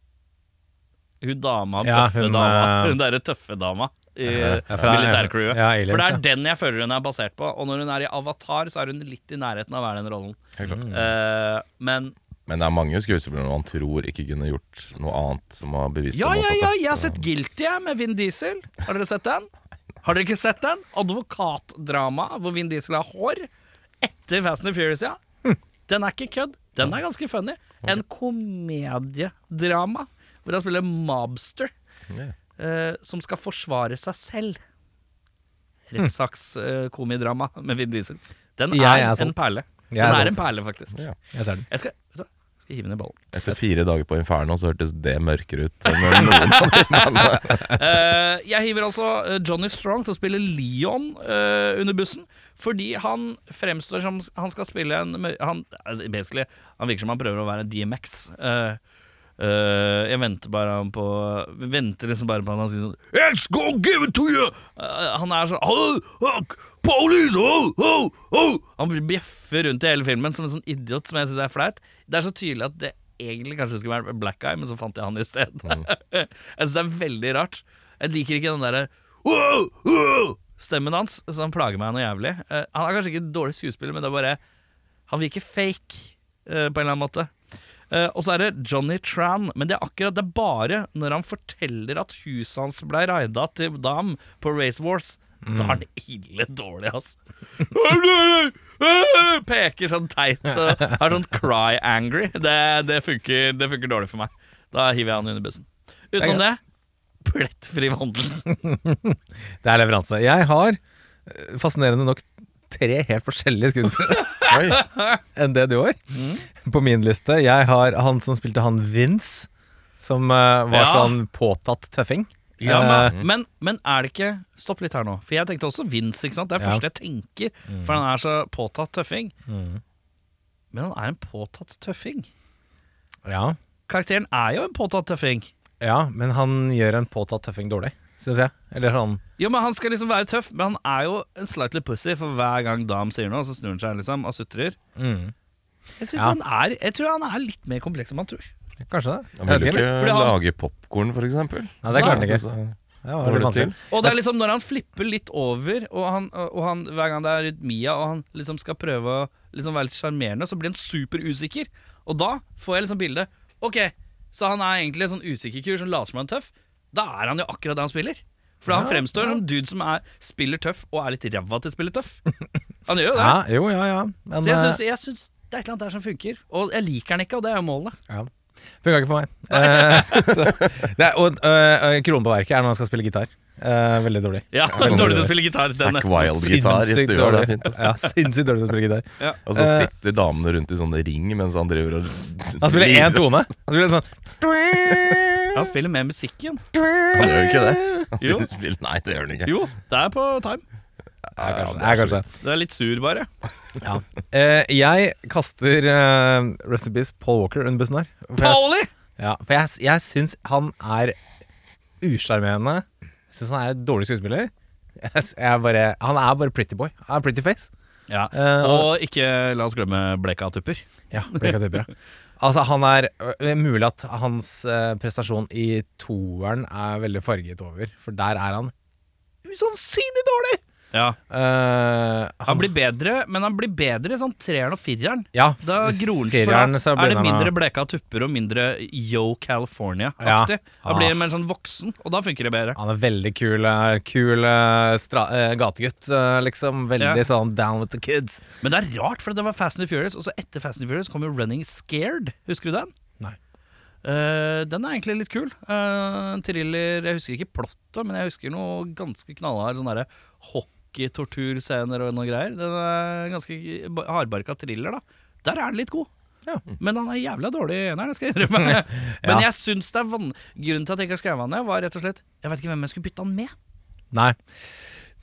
S2: Hun dama,
S4: Ja,
S2: tøffe
S4: hun,
S2: dama. Hun derre tøffe dama i
S4: Ja,
S2: militærcrewet.
S4: ja,
S2: For det er den jeg føler hun er basert på. Og når hun er i Avatar, så er hun litt i nærheten av å være den rollen. Eh, men
S3: Men det er mange skuespillere man tror ikke kunne gjort noe annet som har bevist
S2: Ja, ja, ja, jeg har sett Guilty med Vin Diesel. Har dere sett den? Har dere ikke sett den? Advokatdrama hvor Vin Diesel har hår. Etter Fast and the Furious, ja. Den er ikke kødd. Den er ganske funny. En komediedrama hvor han spiller mobster
S3: Ja.
S2: eh, som skal forsvare seg selv. Rettssaks-komidrama med Vin Diesel. Den er,
S4: er
S2: en perle. Den
S4: er
S2: er en perle, faktisk.
S3: Ja.
S4: Jeg ser den.
S2: Jeg skal, skal hive ned ballen.
S3: Etter fire dager på Inferno så hørtes det mørkere ut enn noen av de mennene.
S2: uh, jeg hiver altså eh, Johnny Strong til å spille Leon uh, under bussen. Fordi han fremstår som han skal spille en han, altså, basically, han virker som han prøver å være DMX. eh, Eh, jeg venter bare på Venter liksom bare på han han sier sånn Yes, go give it to you! Uh, han er sånn oh, oh, Police! Oh, oh, oh. Han bjeffer rundt i hele filmen som en sånn idiot som jeg syns er flaut. Det er så tydelig at det egentlig kanskje skulle vært Black Guy, men så fant jeg han i stedet. jeg syns det er veldig rart. Jeg liker ikke den derre oh, oh, stemmen hans, så han plager meg noe jævlig. Uh, han er kanskje ikke dårlig skuespiller, men det er bare Han virker fake på en eller annen måte. Eh, og så er det Johnny Tran, men det er akkurat det er bare når han forteller at huset hans ble raida til dam på Race Wars. Da er han ille dårlig, ass. Peker sånn teit Uh, er sånn cry angry. Det, det, funker, det funker dårlig for meg. Da hiver jeg han under bussen. Utenom det, plettfri vandel.
S4: Det er leveranse. Jeg har eh, fascinerende nok tre helt forskjellige skuespillere. enn det du har på min liste. Jeg har han som spilte han Vince, som uh, var
S2: Ja.
S4: sånn påtatt tøffing.
S2: Ja,
S4: Eh,
S2: men, men, men er det ikke Stopp litt her nå. For jeg tenkte også Vince. ikke sant? Det er det
S4: Ja.
S2: første jeg tenker. For han er så påtatt tøffing.
S4: Mm.
S2: Men han er en påtatt tøffing.
S4: ja.
S2: Karakteren er jo en påtatt tøffing.
S4: ja, men han gjør en påtatt tøffing dårlig, syns jeg. Eller sånn
S2: Jo, men Han skal liksom være tøff, men han er jo en slightly pussy for hver gang Dam sier noe. Så snur han seg liksom og sutrer.
S4: mm.
S2: Jeg, synes
S4: Ja.
S2: han er, jeg tror han er litt mer kompleks enn man tror.
S4: Kanskje det.
S3: Han
S4: Jeg vet
S3: ikke
S2: Fordi han-
S3: lage popkorn, for eksempel.
S4: Nei, det klarte han ikke.
S3: uh,
S4: Ja, det var
S3: Dårlig
S4: litt
S3: stil.
S2: Og det er liksom når han flipper litt over, og, han, og han, hver gang det er rundt Mia, og han liksom skal prøve å liksom være litt sjarmerende, så blir han superusikker. Og da får jeg liksom bildet Ok, så han er egentlig en sånn usikker kur som later som han er tøff. Da er han jo akkurat det han spiller. For han
S4: Ja,
S2: fremstår
S4: ja.
S2: som dude som er, spiller tøff, og er litt ræva til å spille tøff. Han gjør jo det.
S4: Ja, jo, ja, ja. Men
S2: Så jeg
S4: eh,
S2: syns, jeg syns det er et eller annet der som funker. Og jeg liker han ikke, og det er jo målet.
S4: ja. funka ikke for meg. Eh, det er, og uh, kronen på verket er når han skal spille gitar. Uh, veldig dårlig.
S2: Ja,
S3: veldig
S2: Dårlig til å spille gitar.
S3: Zack Wild-gitar i stua. Det er fint.
S4: Ja, sinnssykt dårlig til å spille gitar.
S3: Og så
S4: Eh,
S3: sitter damene rundt i sånne ring mens han driver og
S4: Han spiller én tone. Han spiller en sånn
S2: Han spiller med musikken.
S3: Han gjør jo ikke det. Han
S2: Jo.
S3: sitter og spiller Nei, det gjør han ikke.
S2: Jo, det er på time.
S3: Ja, ja, det er
S4: kanskje.
S2: Det er litt sur, bare.
S4: Ja. Eh, jeg kaster uh, Rest in Peace Paul Walker under bussen her. For jeg,
S2: Pauli!
S4: ja, for jeg, jeg syns han er usjarmerende. Jeg syns han er et dårlig skuespiller. Jeg, s- jeg er bare, han er bare pretty boy. Han er pretty face.
S2: Ja.
S4: Eh,
S2: Og ikke la oss glemme bleka tupper.
S4: Ja, bleka typer, ja. Altså, han er Mulig at hans uh, prestasjon i toeren er veldig farget over, for der er han usannsynlig dårlig!
S2: Ja.
S4: Uh,
S2: Han blir bedre, men han blir bedre i sånn treeren og fireren.
S4: ja,
S2: Da gror han for
S4: fireren,
S2: da er det
S4: han
S2: mindre bleka tupper og mindre Yo California-aktig.
S4: Ja.
S2: Da blir
S4: Ah.
S2: mer sånn voksen, og da funker det bedre.
S4: Han er veldig kul, eh, kul eh, stra, gategutt, liksom. Veldig
S2: Ja.
S4: sånn down with the kids.
S2: Men det er rart, for det var Fast and the Furious, og så etter Fast and the Furious kom jo Running Scared. Husker du den?
S4: Nei.
S2: Eh, den er egentlig litt kul. Uh, thriller Jeg husker ikke plottet, men jeg husker noe ganske knallhard sånn derre hockeytorturscener og noe greier. Den er ganske ba- hardbarka thriller, da. Der er den litt god.
S4: Ja.
S2: Men han er jævla dårlig i eneren, det skal jeg innrømme. Men jeg syns det er van Grunnen til at jeg ikke har skrevet han ned, var rett og slett Jeg vet ikke hvem jeg skulle bytte han med.
S4: Nei.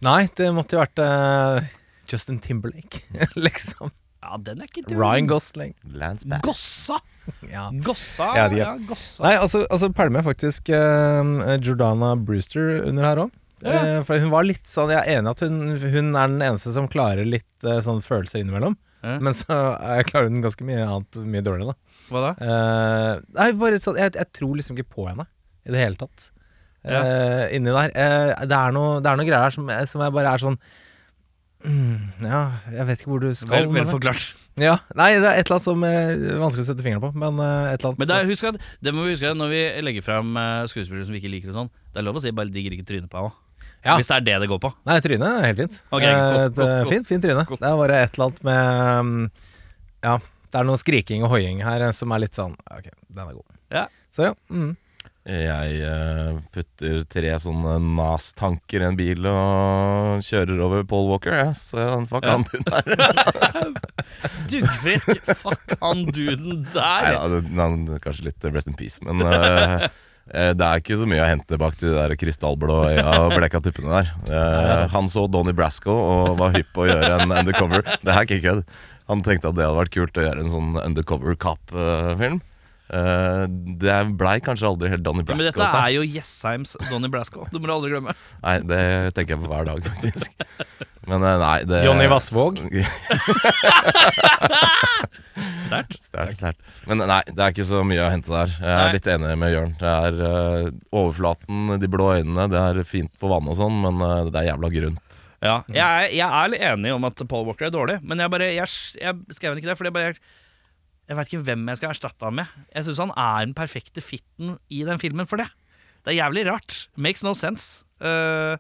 S4: Nei, det måtte jo vært uh, Justin Timberlake, liksom.
S2: Ja, den er ikke dum.
S4: Ryan Gosling.
S3: Lance Bass.
S2: Gossa!
S4: Ja.
S2: Gossa,
S4: Ja,
S2: ja, Gossa.
S4: Nei, altså, altså pælmer jeg faktisk uh, Jordana Brewster under her òg.
S2: Ja.
S4: for hun var litt sånn Jeg er enig at hun, hun er den eneste som klarer litt eh, sånn følelser innimellom.
S2: Ja.
S4: Men så eh, klarer hun ganske mye annet mye dårligere, da.
S2: Hva da?
S4: Uh, nei, bare sånn jeg, jeg tror liksom ikke på henne i det hele tatt. Eh, inni der. Uh, det, er noe, det er noe greier her som, som jeg bare er sånn mm, Ja, jeg vet ikke hvor du skal
S2: Vel, vel forklart.
S4: Ja, nei, det er et eller annet som er vanskelig å sette fingeren på, men eh, et eller annet
S2: Men det, er, husk at, det må vi huske når vi legger fram eh, skuespillere som vi ikke liker og sånn, det er lov å si bare digger ikke trynet på henne.
S4: Ja.
S2: Hvis det er det det går på.
S4: Nei, trynet er helt fint.
S2: Ok,
S4: Eh,
S2: godt, godt,
S4: eh,
S2: godt.
S4: Fint, fint tryne. Det er bare et eller annet med mm, Ja, det er noe skriking og hoiing her eh, som er litt sånn Ok, den er god.
S2: Ja.
S4: Så ja. Mm.
S3: Jeg putter tre sånne NAS-tanker i en bil og kjører over Paul Walker. Ja, så fuck
S2: Ja.
S3: han duden der.
S2: Duggfisk, fuck han duden der!
S3: Nei, ja, kanskje litt rest in peace, men eh, det er ikke så mye å hente bak de der krystallblå øya og bleka tuppene der. Eh, han så Donnie Brasco og var hypp på å gjøre en undercover. Det er ikke kødd. Han tenkte at det hadde vært kult å gjøre en sånn undercover cop-film. Eh, det blei kanskje aldri helt
S2: Donny
S3: Brasco.
S2: men
S3: dette.
S2: er jo Jessheims Donny Brasco. Du må du aldri glemme.
S3: Nei, det tenker jeg på hver dag, faktisk. Men eh, nei, det
S4: Jonny Vassvåg.
S2: Sterkt.
S3: Sterkt, sterkt. Men nei, det er ikke så mye å hente der. Jeg
S2: Nei.
S3: er litt enig med Jørn. Det er uh, overflaten, de blå øynene, det er fint på vannet og sånn, men uh, det er jævla grunt.
S2: Ja, jeg, er- jeg er litt enig om at Paul Walker er dårlig, men jeg bare Jeg, jeg skrev ikke det fordi jeg bare Jeg vet ikke hvem jeg skal erstatte ham med. Jeg syns han er den perfekte fitten i den filmen for det. Det er jævlig rart. Makes no sense. Uh,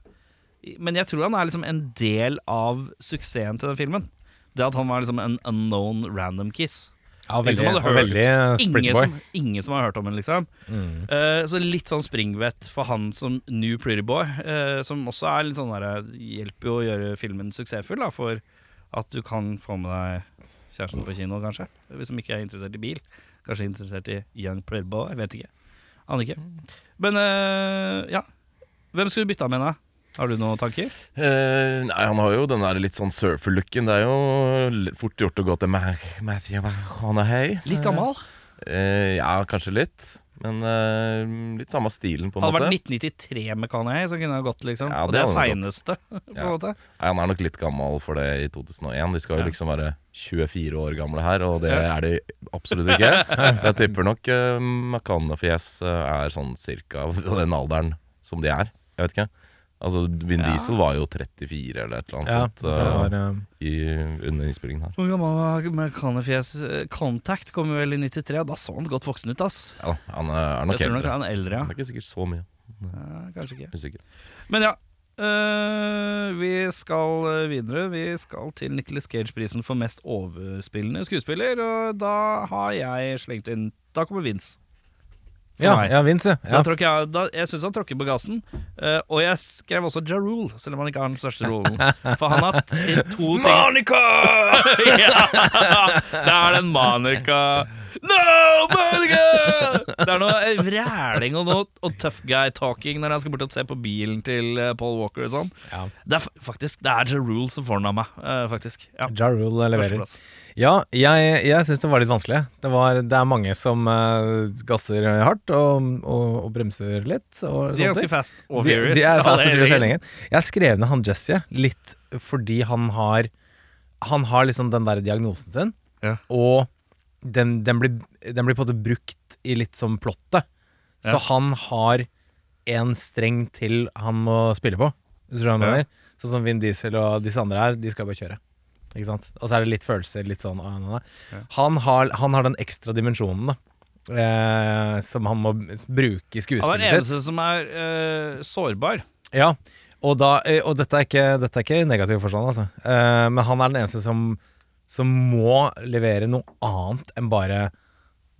S2: men jeg tror han er liksom en del av suksessen til den filmen. Det at han var liksom en unknown random kiss.
S4: Ja, veldig, veldig
S2: Ingen som, ingen som har hørt om henne, liksom.
S4: Mm.
S2: Uh, så litt sånn springvett for han som new pretty boy, uh, som også er litt sånn der, hjelper jo å gjøre filmen suksessfull, da, for at du kan få med deg kjæresten på kino, kanskje. Hvis de ikke er interessert i bil. Kanskje interessert i young Playboy, jeg vet ikke. Aner ikke. Men eh, ja. Hvem skulle du bytta med, da? Har du noen tanker?
S3: Eh, nei, han har jo den der litt sånn surfer-looken. Det er jo fort gjort å gå til Ma Matthew McConaughey.
S2: Litt gammel.
S3: Eh, ja, kanskje litt. Men uh, litt samme stilen, på en
S2: Hadde
S3: måte.
S2: vært 1993 med Kanye, så kunne det gått, liksom.
S3: Ja,
S2: Og
S3: det
S2: det er
S3: hadde
S2: seineste, på en
S3: Ja.
S2: måte.
S3: Nei, han er nok litt gammel for det i 2001. De skal jo liksom være 24 år gamle her, og det er de absolutt ikke. Så jeg tipper nok uh, McCann-fjes eh, er sånn cirka den alderen som de er. Jeg vet ikke. Altså, Vin
S2: Ja.
S3: Diesel var jo 34 eller et eller annet
S4: Ja,
S3: sånt
S4: var, eh,
S3: i, under innspillingen her.
S2: Hvor gammel var Amerikanerfjes? Eh, Contact kom jo vel i 93, og da så han godt voksen ut, ass.
S3: Ja, han er, er nok
S2: jeg tror nok han er eldre.
S3: Han er ikke sikkert så mye.
S2: ja. Kanskje ikke.
S3: Usikker.
S2: Men ja. øh, vi skal videre. Vi skal til Nicholas Cage-prisen for mest overspillende skuespiller, og da har jeg slengt inn Da kommer Vince.
S4: Ja, ja, Vince, ja.
S2: Da tråkker jeg da, jeg syns han tråkker på gassen. Uh, og jeg skrev også Ja Rule, selv om han ikke har den største rollen. For han har to ting
S3: Monica!
S2: ja, det er den Monica No, Monica! Det er noe eh, vræling og, noe, og tough guy talking når han skal bort og se på bilen til eh, Paul Walker og sånn.
S4: Ja.
S2: Det er faktisk Det er Ja Rule som får den av meg, eh, faktisk. Ja,
S4: Ja Rule leverer. Ja, jeg, jeg syns det var litt vanskelig. Det, var, det er mange som uh, gasser hardt og, og, og bremser litt. Og
S2: De er ganske fast og furious.
S4: de er fast og furious
S2: hele gjengen.
S4: Jeg skrev ned han Jesse litt fordi han har Han har liksom den der diagnosen sin,
S2: Ja.
S4: og den, den, blir, den blir på en måte brukt i litt som plottet. Så
S2: Ja.
S4: han har en streng til han må spille på.
S2: Ja.
S4: Sånn som Vin Diesel og disse andre her, de skal bare kjøre. Ikke sant? Og så er det litt følelser, litt sånn han, har, han har den ekstra dimensjonen, da. Eh, som han må bruke i
S2: Han er
S4: skuespillet
S2: den
S4: sitt.
S2: eneste som er eh, sårbar.
S4: Ja, og, da, eh, og dette, er ikke, dette er ikke i negativ forstand, altså. Eh, men han er den eneste som, som må levere noe annet enn bare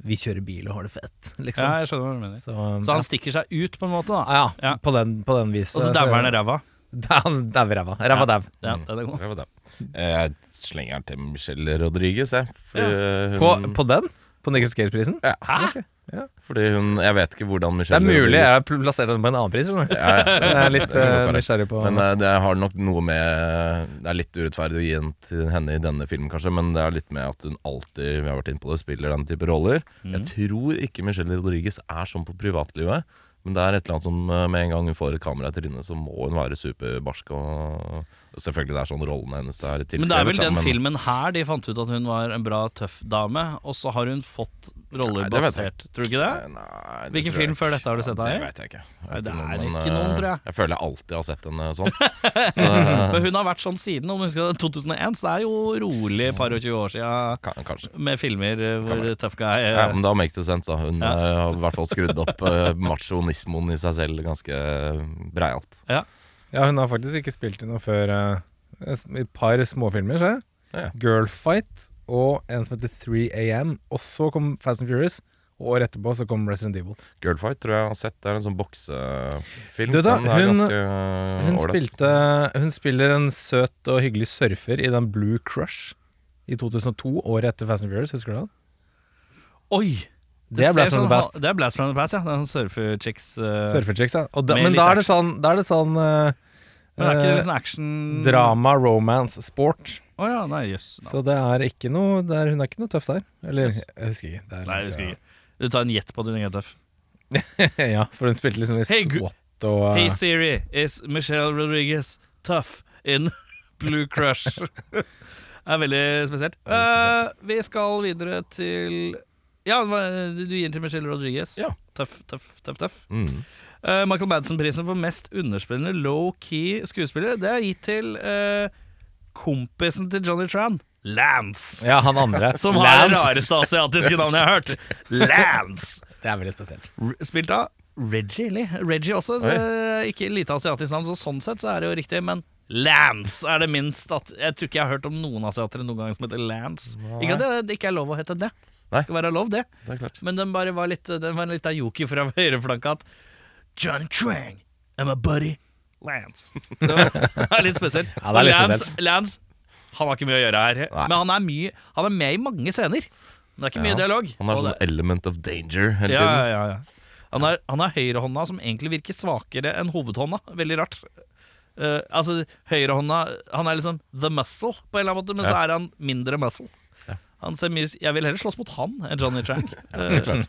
S4: 'vi kjører bil og har det fett', liksom.
S2: Ja, jeg skjønner hva du mener.
S4: Så,
S2: Så han stikker seg ut, på en måte. da
S4: ja,
S2: Ja.
S4: På, den, på den vis.
S2: Og så dauer han i ræva.
S4: Dauer ræva. Ræva dau.
S2: Ja, den er god.
S3: Det var. Jeg slenger den til Michelle Rodriguez, jeg. Ja.
S4: På,
S3: hun,
S4: på den? På Nicholas Gate-prisen?
S3: Ja. Fordi hun Jeg vet ikke hvordan Michelle Det
S4: er mulig jeg plasserer den på en annen pris.
S3: Ja, ja.
S4: Jeg er litt eh, nysgjerrig på
S3: Men eh, det har nok noe med Det er litt urettferdig å gi den til henne i denne filmen, kanskje, men det er litt med at hun alltid vi har vært inne på det, spiller den type roller.
S2: Mm.
S3: Jeg tror ikke Michelle Rodriguez er sånn på privatlivet. Men det er et eller annet som eh, med en gang hun får et kamera i trynet, så må hun være superbarsk. Og selvfølgelig det er sånn rollene hennes er tilskrevet.
S2: Men det er vel den
S3: men-
S2: filmen her de fant ut at hun var en bra, tøff dame, og så har hun fått roller
S3: Nei, det
S2: basert Tror du ikke det?
S3: Nei, det
S2: Hvilken film før dette har du sett
S3: Ja,
S2: henne?
S3: Det vet jeg ikke.
S2: Nei, det er
S3: men,
S2: ikke noen,
S3: eh,
S2: tror jeg.
S3: Jeg føler jeg alltid har sett henne sånn. Så,
S2: Men hun har vært sånn siden, om du husker 2001, så det er jo rolig par og 20 år siden
S3: kan, kanskje.
S2: med filmer eh, hvor tøff guy eh,
S3: Ja, men da makes it sense. da Hun
S2: Ja.
S3: eh, har i hvert fall skrudd opp machonismoen i seg selv ganske breialt.
S4: Ja, hun har faktisk ikke spilt i noe før eh, et par småfilmer, ser jeg.
S3: Ja.
S4: Girlfight og en som heter 3AM. Og så kom Fast and Furious. Og året etterpå så kom Resident Evil.
S3: Girlfight tror jeg har sett. Det er en sånn boksefilm.
S4: Du da,
S3: Den er
S4: hun-
S3: ganske eh,
S4: Hun, spilte, hun spiller en søt og hyggelig surfer i den Blue Crush i 2002, året etter Fast and Furious. Husker du det?
S2: Oi!
S4: Det er Blast from
S2: sånn
S4: the Past.
S2: Det er Blast from the Past, ja. Det er sånn surfer-chicks. Uh,
S4: surfer ja. Da, men da er det sånn, da er det sånn eh,
S2: Men er ikke det liksom sånn action
S4: Drama, romance, sport.
S2: Oh, ja, nei, jøss.
S4: Så det er ikke noe det er, Hun er ikke noe tøff der. Eller, jeg husker ikke. Det
S2: Nei, jeg husker ikke. Du tar en gjett på at hun ikke er tøff.
S4: ja, for hun spilte liksom i
S2: Hey,
S4: SWAT og
S2: Hey Siri, is Michelle Rodriguez tough in Blue Crush? det er veldig spesielt. Uh, vi skal videre til Ja, du du gir den til Michelle Rodriguez.
S3: Ja.
S2: Tøff, tøff, tøff. tøff.
S3: Mm.
S2: Eh, Michael Madsen-prisen for mest underspillende low-key skuespiller Det er gitt til uh, kompisen til Johnny Tran, Lance.
S4: Ja, han andre.
S2: Som har det rareste asiatiske navnet jeg har hørt. Lance.
S4: Det er veldig spesielt.
S2: Spilt av Reggie Lee. Reggie også, så, eh, ikke lite asiatisk navn, så sånn sett så er det jo riktig. Men Lance er det minst at Jeg tror ikke jeg har hørt om noen asiatere noen gang som heter Lance. Ikke at det, det ikke er lov å hete det. Det skal være lov, det.
S3: Det klart.
S2: Men den bare var litt Den var litt av joker fra høyreflanka at Johnny Trang and my buddy Lance. Det var, er litt spesielt.
S4: Ja, det er litt
S2: Lance,
S4: spesielt.
S2: Lance han har ikke mye å gjøre her.
S3: Nei.
S2: Men han er, mye, han er med i mange scener. Men det er ikke mye
S3: Ja.
S2: dialog.
S3: Han har
S2: Og
S3: sånn
S2: det-
S3: element of danger hele
S2: ja,
S3: tiden.
S2: ja, ja. Han er, han er høyrehånda som egentlig virker svakere enn hovedhånda. Veldig rart. Eh, altså, høyrehånda Han er liksom the muscle, på en eller annen måte, men så
S3: Ja.
S2: er han mindre muscle. Han ser mye Jeg vil heller slåss mot han enn Johnny Track.
S3: det er klart.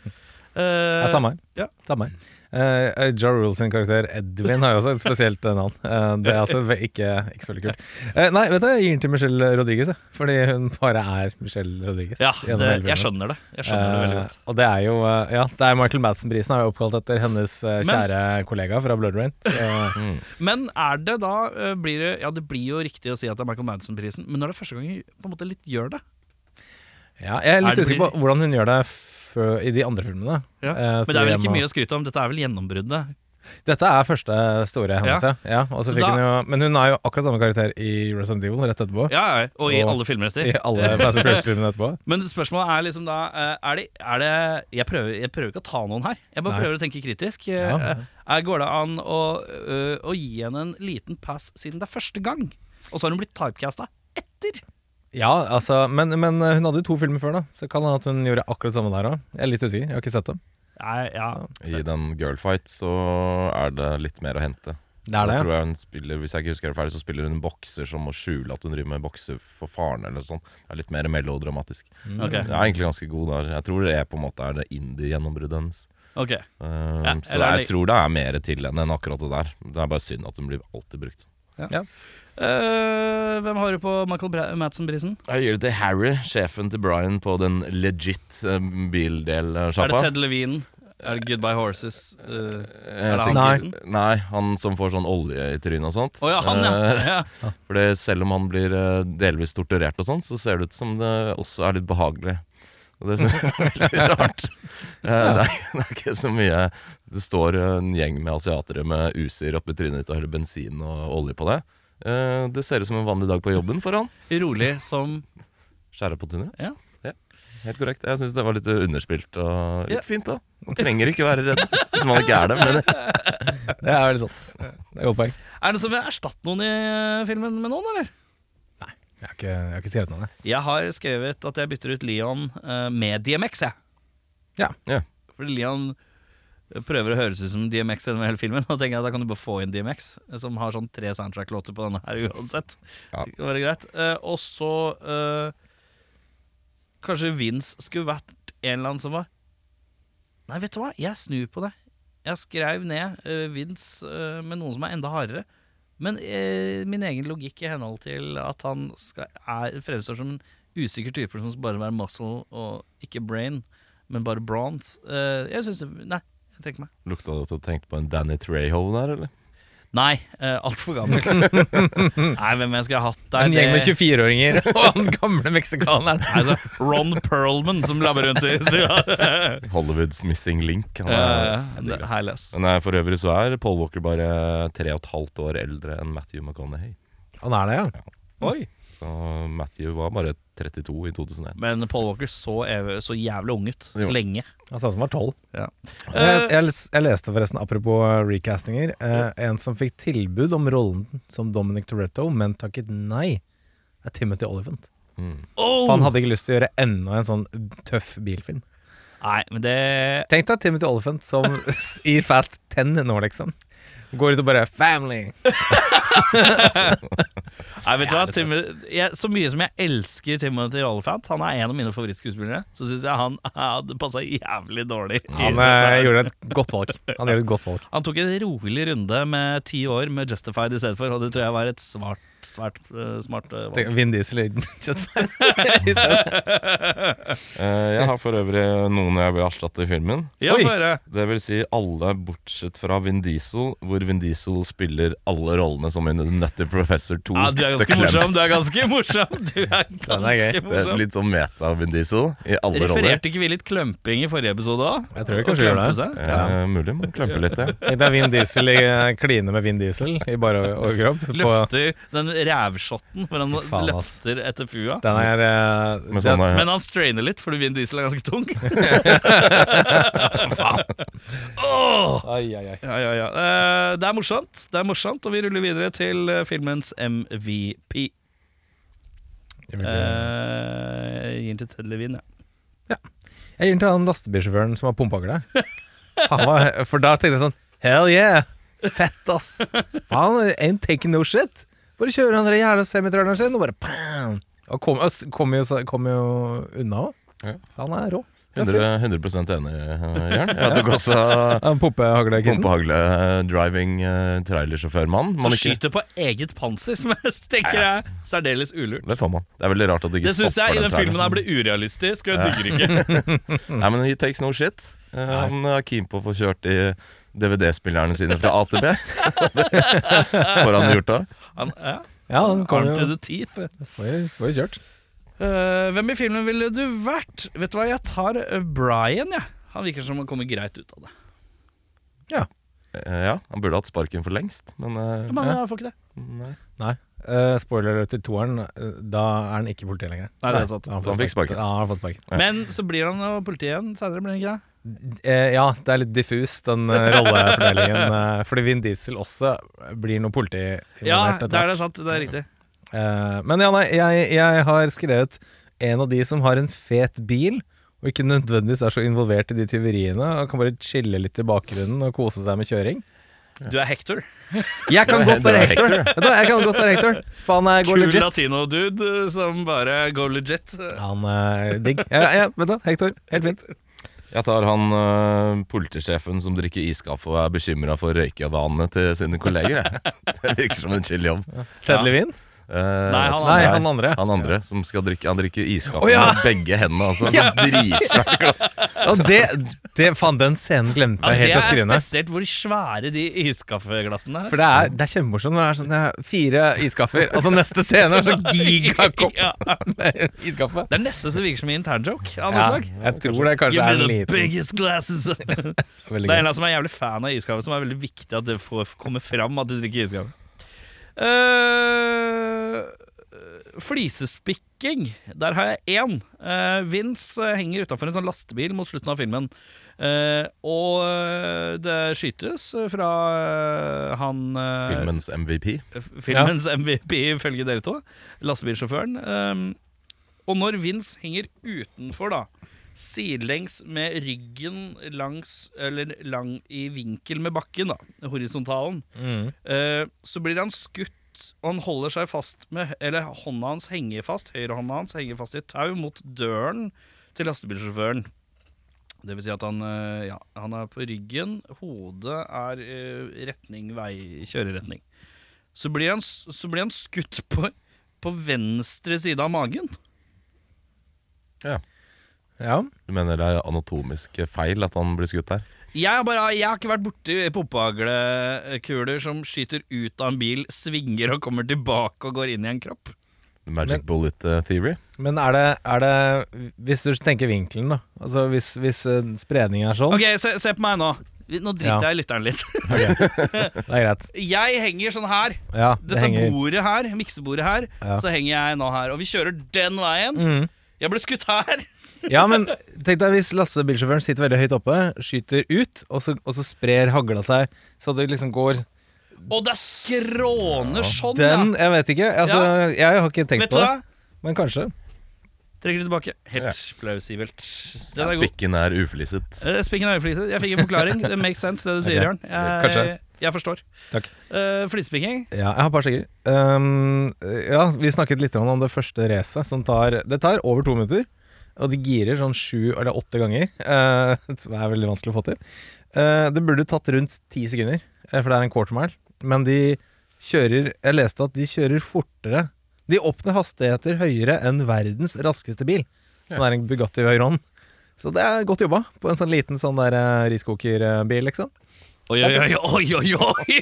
S2: Eh,
S4: Ja, samme her.
S2: ja.
S4: Samme her. Eh, Ja Rule sin karakter Edwin har jo også et spesielt eh, navn. Uh, det er altså ikke, ikke så veldig kult. Uh, nei, vet du, jeg gir den til Michelle Rodriguez, fordi hun bare er Michelle Rodriguez.
S2: ja, det, jeg skjønner det. Jeg skjønner det veldig godt.
S4: og det er jo Ja, det er Michael Madsen-prisen er jo oppkalt etter hennes kjære
S2: Men-
S4: kollega fra Blood Rain. Så,
S3: Mm.
S2: Men er det da blir det, Ja, det blir jo riktig å si at det er Michael Madsen-prisen, men når det er første gang hun på en måte litt gjør det
S4: ja, jeg er litt
S2: Er
S4: usikker på hvordan hun gjør det fø- i de andre filmene.
S2: ja.
S4: Eh,
S2: Men det er vel ikke mye å skryte om. Dette er vel gjennombruddet.
S4: Dette er første store hennes, ja. ja. hun jo, men hun er jo akkurat samme karakter i Resident Evil rett etterpå.
S2: Ja, ja, og i
S4: Og-
S2: alle filmer etter.
S4: I alle Fast Furious-filmene etterpå.
S2: Men spørsmålet er liksom da eh, Er det, er det jeg, prøver, jeg prøver ikke å ta noen her. Jeg bare
S4: Nei.
S2: prøver å tenke kritisk. Eh, eh, går det an å, å gi henne en liten pass siden det er første gang? Og så har hun blitt typecasta etter.
S4: Ja, altså, men, men hun hadde jo to filmer før, da. Så kan det hende at hun gjorde akkurat samme der òg. Jeg er litt usikker. Jeg har ikke sett dem.
S2: Nei, ja.
S3: I den girlfight så er det litt mer å hente.
S4: Det er det,
S3: tror jeg hun spiller, Hvis jeg ikke husker det ferdig, så spiller hun en bokser som må skjule at hun driver med bokser for faren. eller sånn Det er litt mer melodramatisk.
S2: Okay.
S3: Jeg er egentlig ganske god der. Jeg tror det er på en måte er det indie-gjennombruddet hennes.
S2: Okay.
S3: Um,
S2: Ja,
S3: så
S2: eller er
S3: jeg tror det er mer til henne enn akkurat det der. Det er bare synd at hun blir alltid brukt.
S2: Eh, hvem har du på Michael Madsen-prisen?
S3: Jeg gir det til Harry, sjefen til Brian på den legit uh,
S2: Er det. Ted Levine? Er det Goodbye Horses? Eh,
S3: Eh,
S2: er det han
S4: Nei.
S3: Nei, han som får sånn olje i trynet og sånt.
S2: Oh, ja, han, ja. Ja.
S3: For selv om han blir delvis torturert og sånn, så ser det ut som det også er litt behagelig. Og det syns jeg er veldig rart. Eh, det, er, det er ikke så mye Det står en gjeng med asiatere med usir oppi trynet ditt og heller bensin og olje på det. Eh, det ser ut som en vanlig dag på jobben for han.
S2: Rolig som
S3: Skjæra på tunet.
S2: Ja.
S3: Helt korrekt. Jeg syns det var litt underspilt og litt
S2: Ja.
S3: fint, da. Man trenger ikke være redd hvis man ikke er det. Men
S4: Det er veldig sant. Det er godt poeng.
S2: Er det noen som vil erstatte noen i eh, filmen med noen, eller?
S4: Jeg har ikke, jeg har ikke skrevet noe det.
S2: Jeg har skrevet at jeg bytter ut Leon eh, med DMX, jeg.
S4: Ja.
S3: Ja.
S2: Fordi Leon prøver å høres ut som DMX gjennom hele filmen. Da tenker jeg at da kan du bare få inn DMX, som har sånn tre soundtrack-låter på denne her uansett.
S3: Ja.
S2: Det kan være greit. Eh, og så eh, Kanskje Vince skulle vært en eller annen som var Nei, vet du hva? Jeg snur på det. Jeg skrev ned eh, Vince eh, med noen som er enda hardere. Men eh, min egen logikk i henhold til at han skal, er, fremstår som en usikker type som bare være muscle og ikke brain, men bare bronze eh, Jeg syns det Nei, jeg trekker meg.
S3: lukta det at du tenkte på en Danny Treho der, eller?
S2: Nei, uh, altfor gammel. nei, hvem jeg skulle ha hatt der
S4: En gjeng med 24-åringer og han gamle meksikaneren.
S2: Altså, Ron Perlman som labber rundt i stua.
S3: Hollywoods missing link. Han er,
S2: Uh. Herlig.
S3: Men eh, for øvrig så er Paul Walker bare tre og et halvt år eldre enn Matthew McConaughey.
S4: Han er det, ja.
S2: Oi.
S3: Så Matthew var bare 32 i 2001.
S2: Men Paul Walker så, så jævlig ung ut.
S3: Jo.
S2: Lenge.
S4: Han sa som var tolv.
S2: Ja.
S4: Jeg, jeg, jeg leste forresten, apropos eh, recastinger, eh, en som fikk tilbud om rollen som Dominic Toretto, men takket nei, er Timothy Olyphant.
S3: Mm.
S2: Oh!
S4: For han hadde ikke lyst til å gjøre enda en sånn tøff bilfilm.
S2: Nei, men det
S4: Tenk deg Timothy Olyphant som i Fast 10 nå, liksom. Går ut og bare 'Family'.
S2: Nei, vet du hva? Timothy- jeg, så mye som jeg elsker Timothy Olyphant, han er en av mine favorittskuespillere, så syns jeg han hadde passa jævlig dårlig. i
S4: Han eh, gjorde et godt valg. Han gjorde et godt valg.
S2: Han tok en rolig runde med ti år med Justified i stedet for, og det tror jeg var et svart, svært uh, smart uh, valg.
S4: Vin Diesel i kjøttfeil.
S3: Eh, jeg har for øvrig noen jeg vil erstatte i filmen.
S2: Ja,
S4: Oi.
S3: Det vil si alle bortsett fra Vin Diesel, hvor Vin Diesel spiller alle rollene som i Nutty Professor 2.
S2: Ja, du er ganske morsom. Du er ganske morsom. Du er
S4: Den er
S2: ganske
S4: Morsom.
S3: Det er litt sånn meta-Vin Diesel i alle roller.
S2: Refererte ikke vi litt klømping i forrige episode òg?
S4: Jeg tror vi kanskje gjør det.
S3: Eh, mulig man klemper litt, ja.
S4: Det er Vin Diesel i eh, kline med Vin Diesel i bare overkropp.
S2: Løfter den rævshotten hvor han
S4: faen,
S2: løfter etter fua.
S4: den er eh,
S3: Med
S4: den,
S2: Men han strainer litt fordi Vin Diesel er ganske tung. Åh!
S4: Ai, ai, ai.
S2: Ja, ja, ja. Uh, det er morsomt, Det er morsomt, og vi ruller videre til eh, filmens MVP.
S4: Jeg vil-
S2: Eh, Jeg gir den til Ted Levin, ja.
S4: Jeg gir den til han lastebilsjåføren som har pumpehagle. For da tenkte jeg sånn Hell yeah! Fett, ass! Faen, ain't taking no shit. Bare kjører han den jævla semitraileren sin, og bare pam! Og kom, kom, jo, kom jo unna òg.
S3: Ja.
S4: Så han er rå.
S3: 100, 100 enig, eh, Jørn. Jeg tok også pumpehagle-driving-trailersjåførmann.
S2: Som
S3: Man ikke
S2: skyter på eget panser, som jeg tenker er særdeles ulurt.
S3: Det får man. Det er veldig rart at det ikke
S2: Det syns jeg i
S3: stopper
S2: den filmen her blir urealistisk, og jeg digger ikke.
S3: Nei, men he takes no shit. Eh, han er keen på å få kjørt i DVD-spillerne sine fra AtB. Får han gjort det?
S2: Han, ja,
S4: Ja, han kommer
S2: Arm to
S4: jo
S2: the teeth.
S4: Får jo- får jo kjørt.
S2: Eh, hvem i filmen ville du vært? Vet du hva, jeg tar eh, Brian, jeg. Han virker som han kommer greit ut av det.
S3: Eh, ja, han burde hatt sparken for lengst, men eh,
S2: Men
S4: Ja.
S2: får ikke det.
S3: nei.
S4: Nei. Eh, spoiler til toeren, eh, da er han ikke politi lenger.
S2: Nei, det er sant.
S4: da
S3: Så han fikk sparken.
S4: Ja, han har fått sparken.
S3: Ja.
S2: Men så blir han jo politi igjen senere, blir han ikke det?
S4: Eh, ja, det er litt diffus, den eh, rollefordelingen. eh, fordi Vin Diesel også blir noe politi
S2: Ja, det er det sant. Det er riktig.
S4: Men ja, nei, jeg, jeg har skrevet en av de som har en fet bil, og ikke nødvendigvis er så involvert i de tyveriene, og kan bare chille litt i bakgrunnen og kose seg med kjøring.
S2: Du er Hector.
S4: Jeg kan godt være Hector. Hector! Jeg kan godt være Hector han er går
S2: Kul
S4: legit.
S2: latino-dude eh, som bare går legit.
S4: Han er digg. Ja, ja, vet du, Hector. Helt fint.
S3: Jeg tar han uh, politisjefen som drikker iskaffe og er bekymra for røykevanene til sine kolleger. Det virker som en chill jobb.
S4: Ted
S2: Ja.
S3: Eh,
S2: Nei, han
S4: Nei,
S2: andre.
S4: han andre.
S3: Han andre som skal drikke Han drikker iskaffe
S4: oh, ja!
S3: med begge hendene. Altså, ja. dritsvært glass.
S4: Og det, det Faen, den scenen glemte jeg helt å skrive ned.
S2: Det er spesielt hvor svære de iskaffeglassene er.
S4: For det er, det er kjempemorsomt. når Det er sånn, fire iskaffer, og så neste scene er sånn gigakopp
S2: Ja.
S4: med iskaffe.
S2: Det er nesten så virker som en internjoke av noe
S4: Ja,
S2: slag.
S4: jeg tror det kanskje er en liten
S2: biggest glasses. det er en av som er jævlig fan av iskaffe, som er veldig viktig at det får komme fram at de drikker iskaffe. Uh, flisespikking. Der har jeg én. Uh, Vince eh, henger utafor en sånn lastebil mot slutten av filmen. Uh, og det skytes fra han
S3: Filmens MVP.
S2: filmens MVP, ifølge dere to. Lastebilsjåføren. Og når Vince henger utenfor, da, sidelengs med ryggen langs Eller lang i vinkel med bakken, da, horisontalen,
S4: Mm.
S2: eh, så blir han skutt, og han holder seg fast med Eller hånda hans henger fast, høyrehånda hans henger fast i et tau mot døren til lastebilsjåføren. Det vil si at han, eh, ja, han er på ryggen, hodet er eh, retning vei, kjøreretning. Så blir han, så blir han skutt på, på venstre side av magen.
S4: Ja.
S3: Du mener det er anatomisk feil at han blir skutt her?
S2: Jeg har, bare, jeg har ikke vært borti poppaglekuler som skyter ut av en bil, svinger og kommer tilbake og går inn i en kropp.
S3: Magic
S4: Men-
S3: bullet eh, theory?
S4: Men er det, er det Hvis du tenker vinkelen, da. Altså Hvis, hvis eh, spredningen er sånn
S2: Ok, se, se på meg nå. Nå driter
S4: Ja.
S2: jeg i lytteren litt.
S4: Det er greit.
S2: Jeg henger sånn her.
S4: Ja, det
S2: Dette
S4: henger
S2: bordet her, miksebordet her,
S4: Ja.
S2: så henger jeg nå her. Og vi kjører den veien.
S4: mm.
S2: Jeg ble skutt her.
S4: Ja, men tenk deg hvis lastebilsjåføren sitter veldig høyt oppe, skyter ut, og så, og så sprer hagla seg så det liksom går
S2: Og det er skråner sånn,
S4: Den. Jeg vet ikke. Altså, jeg har ikke tenkt
S2: Vet du
S4: på
S2: hva?
S4: det, men kanskje.
S2: Trekker det tilbake. Helt
S3: Ja.
S2: plausibelt. Den er god.
S3: Spikken er ufliset.
S2: Eh, Spikken er øyefliset. Jeg fikk en forklaring. Det makes sense, det du sier. Jørn. Jeg,
S4: Kanskje.
S2: Jeg forstår.
S4: Takk.
S2: Uh, Flisespikking.
S4: Ja, jeg har et par stykker. Um, ja, vi snakket litt om det første racet, som tar Det tar over to minutter. Og de girer sånn sju eller åtte ganger, Uh, som er veldig vanskelig å få til. Uh, det burde tatt rundt ti sekunder, eh, for det er en quarter mile. Men de kjører Jeg leste at de kjører fortere. De oppnår hastigheter høyere enn verdens raskeste bil, som er en Bugatti Veyron. Så det er godt jobba på en sånn liten sånn der riskokerbil, liksom.
S2: Oi, oi, oi, oi, oi, oi,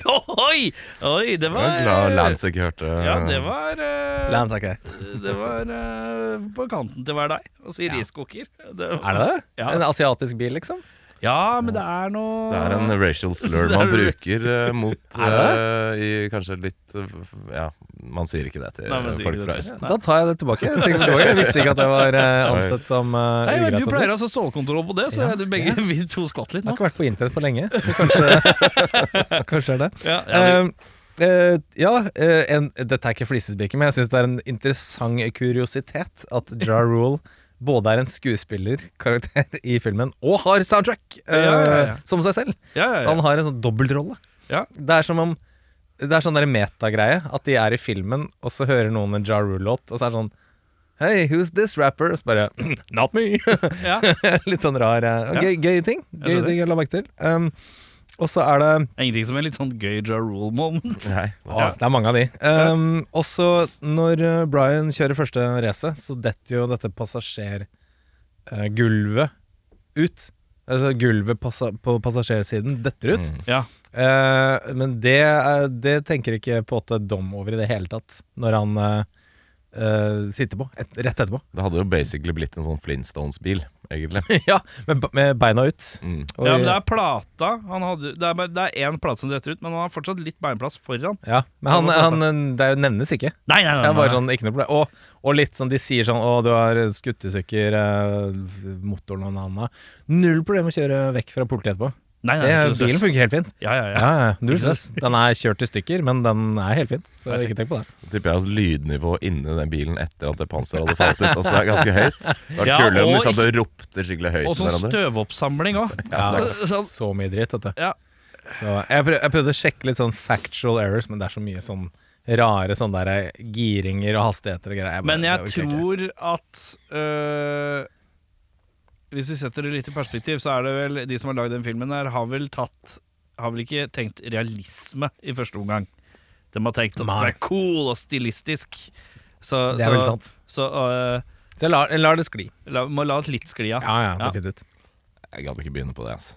S2: oi, oi Det
S3: Jeg
S2: var
S3: er glad Lance ikke hørte
S2: Ja, det var uh,
S4: Lance er ikke
S2: Det var uh, på kanten til hver deg å si riskoker. Det var-
S4: Er det det?
S2: Ja.
S4: En asiatisk bil, liksom?
S2: Ja, men det er noe
S3: Det er en racial slur man bruker uh, mot eh, i kanskje litt uh, Ja, man sier ikke det til
S2: Nei, man sier
S3: folk
S2: ikke
S3: fra
S2: det.
S3: Østen.
S4: Da tar jeg det tilbake. Jeg, tenker tilbake. jeg visste ikke at det var eh, ansett som uh,
S2: Nei, men
S4: ugreit
S2: Du
S4: å si.
S2: pleier altså stålkontroll på det, så
S4: Ja,
S2: du begge vi to skvatt litt
S4: Jeg har
S2: nå.
S4: ikke vært på internett på lenge, så kanskje, kanskje er det.
S2: Ja, ja, vi-
S4: Eh, eh, ja, eh, en, dette er ikke flisespiker, men jeg syns det er en interessant kuriositet at Ja Rule både er en skuespillerkarakter i filmen og har soundtrack eh,
S2: Ja, ja, ja.
S4: som seg selv.
S2: ja, ja,
S4: Så han har en sånn dobbeltrolle.
S2: Ja.
S4: Det er som om Det er sånn der metagreie at de er i filmen, og så hører noen en Ja Rule-låt, og så er det sånn Hey, who's this rapper? Og så bare Not me! Litt sånn rar eh, gøy, gøy ting. Gøy ting å la merke til. Um, og så er det
S2: Ingenting som er litt sånn gøy Ja Rule moment.
S3: Nei,
S4: ja. Det er mange av de. Um, også når uh, Brian kjører første racet, så detter jo dette passasjergulvet ut. Altså gulvet passa på passasjersiden detter ut.
S3: Mm.
S2: Ja.
S4: Uh, men det, det tenker ikke på en Dom over i det hele tatt, når han eh, eh, sitte på et, rett etterpå.
S3: Det hadde jo basically blitt en sånn Flintstones-bil, egentlig.
S4: ja, med, med beina ut.
S3: Mm.
S4: Og-
S2: ja, men det er plata. Han hadde, det er det er én plate som detter ut, men han har fortsatt litt beinplass foran.
S4: ja, men han,
S2: han,
S4: han, det er jo nevnes ikke.
S2: Nei, nei,
S4: nei, nei, bare sånn, ikke noe problem. Og, og litt sånn, de sier sånn Å, du har skuttesykker eh, motoren og noe annet. Null problem å kjøre vekk fra politiet etterpå.
S2: Nei, nei,
S4: Det, bilen funker helt fint.
S2: Ja, ja, ja.
S4: Ja, ja, Null stress. Den er kjørt i stykker, men den er helt fin. Så
S2: Perfekt.
S4: ikke tenk på det.
S3: Da tipper jeg at lydnivået inni den bilen etter at det panseret hadde falt ut, også er ganske høyt. Det var
S2: Ja,
S3: kulere om de satt og ropte skikkelig høyt
S2: Og sånn støvoppsamling òg.
S4: Ja, så mye dritt, vet du.
S2: Ja.
S4: Så jeg, prøv, jeg prøvde å sjekke litt sånn factual errors, men det er så mye sånn rare sånne der giringer og hastigheter og greier. bare-
S2: Men jeg tror at øh, Hvis vi setter det litt i perspektiv, så er det vel de som har lagd den filmen her, har vel tatt Har vel ikke tenkt realisme i første omgang. De har tenkt at det skal være cool og stilistisk. Så,
S4: Det er
S2: så,
S4: veldig sant.
S2: så uh,
S4: Så lar, jeg det skli.
S2: la, må la det litt skli
S4: ja. Ja,
S2: ja,
S4: Ja.
S3: Jeg gadd ikke begynne på det, altså.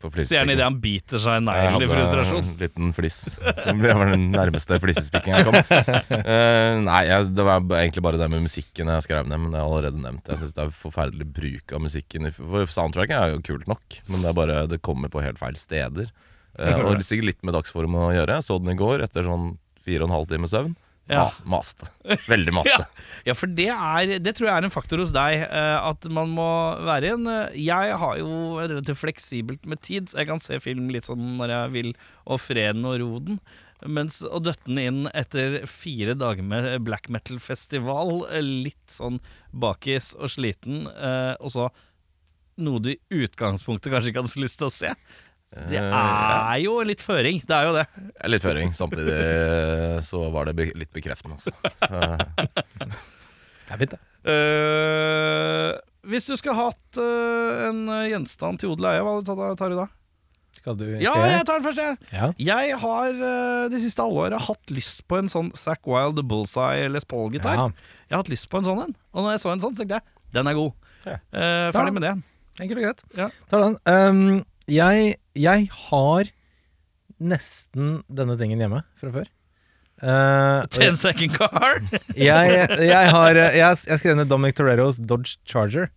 S2: Så gjerne idet han biter seg i
S3: Jeg
S2: neglen i frustrasjon.
S3: en liten fliss. Det var den nærmeste flisespikkinga jeg kom. uh, nei, jeg, det var egentlig bare det med musikken jeg skrev ned, men det er allerede nevnt. Jeg syns det er forferdelig bruk av musikken. For soundtracket er jo kult nok, men det er bare Det kommer på helt feil steder. Uh, og sikkert litt med dagsform å gjøre. Jeg så den i går etter sånn fire og en halv time søvn.
S2: Ja.
S3: Mas, maste. Veldig maste.
S2: Ja, for det er Det tror jeg er en faktor hos deg. eh, at man må være en eh, Jeg har jo relativt fleksibelt med tid, så jeg kan se film litt sånn når jeg vil, og freden og roden. Mens å døtte den inn etter fire dager med black metal-festival, eh, litt sånn bakis og sliten, og så noe du i utgangspunktet kanskje ikke hadde så lyst til å se, det
S3: Eh,
S2: er jo litt føring. Det er jo det.
S3: litt føring. Samtidig eh, så var det be litt bekreftende, altså. Så,
S4: Det er fint, det.
S2: Uh, hvis du skulle hatt uh, en gjenstand til odel og eie, hva hadde du tatt- tar du da?
S4: Skal du
S2: Ja, jeg tar den først, jeg.
S4: Ja.
S2: Jeg har uh, de siste halvåret hatt lyst på en sånn Zack Wild Bullseye Les Paul-gitar.
S4: Ja.
S2: Jeg har hatt lyst på en sånn en, og når jeg så en sånn, tenkte jeg den er god.
S3: Ja.
S2: Eh,
S4: Ja.
S2: ferdig med det.
S4: Enkelt og greit.
S2: Ja.
S4: Tar den. Um, jeg, jeg har nesten denne tingen hjemme fra før. Uh,
S2: Ten second car.
S4: jeg, jeg har Jeg, jeg skrev ned Dominic Toreros Dodge Charger.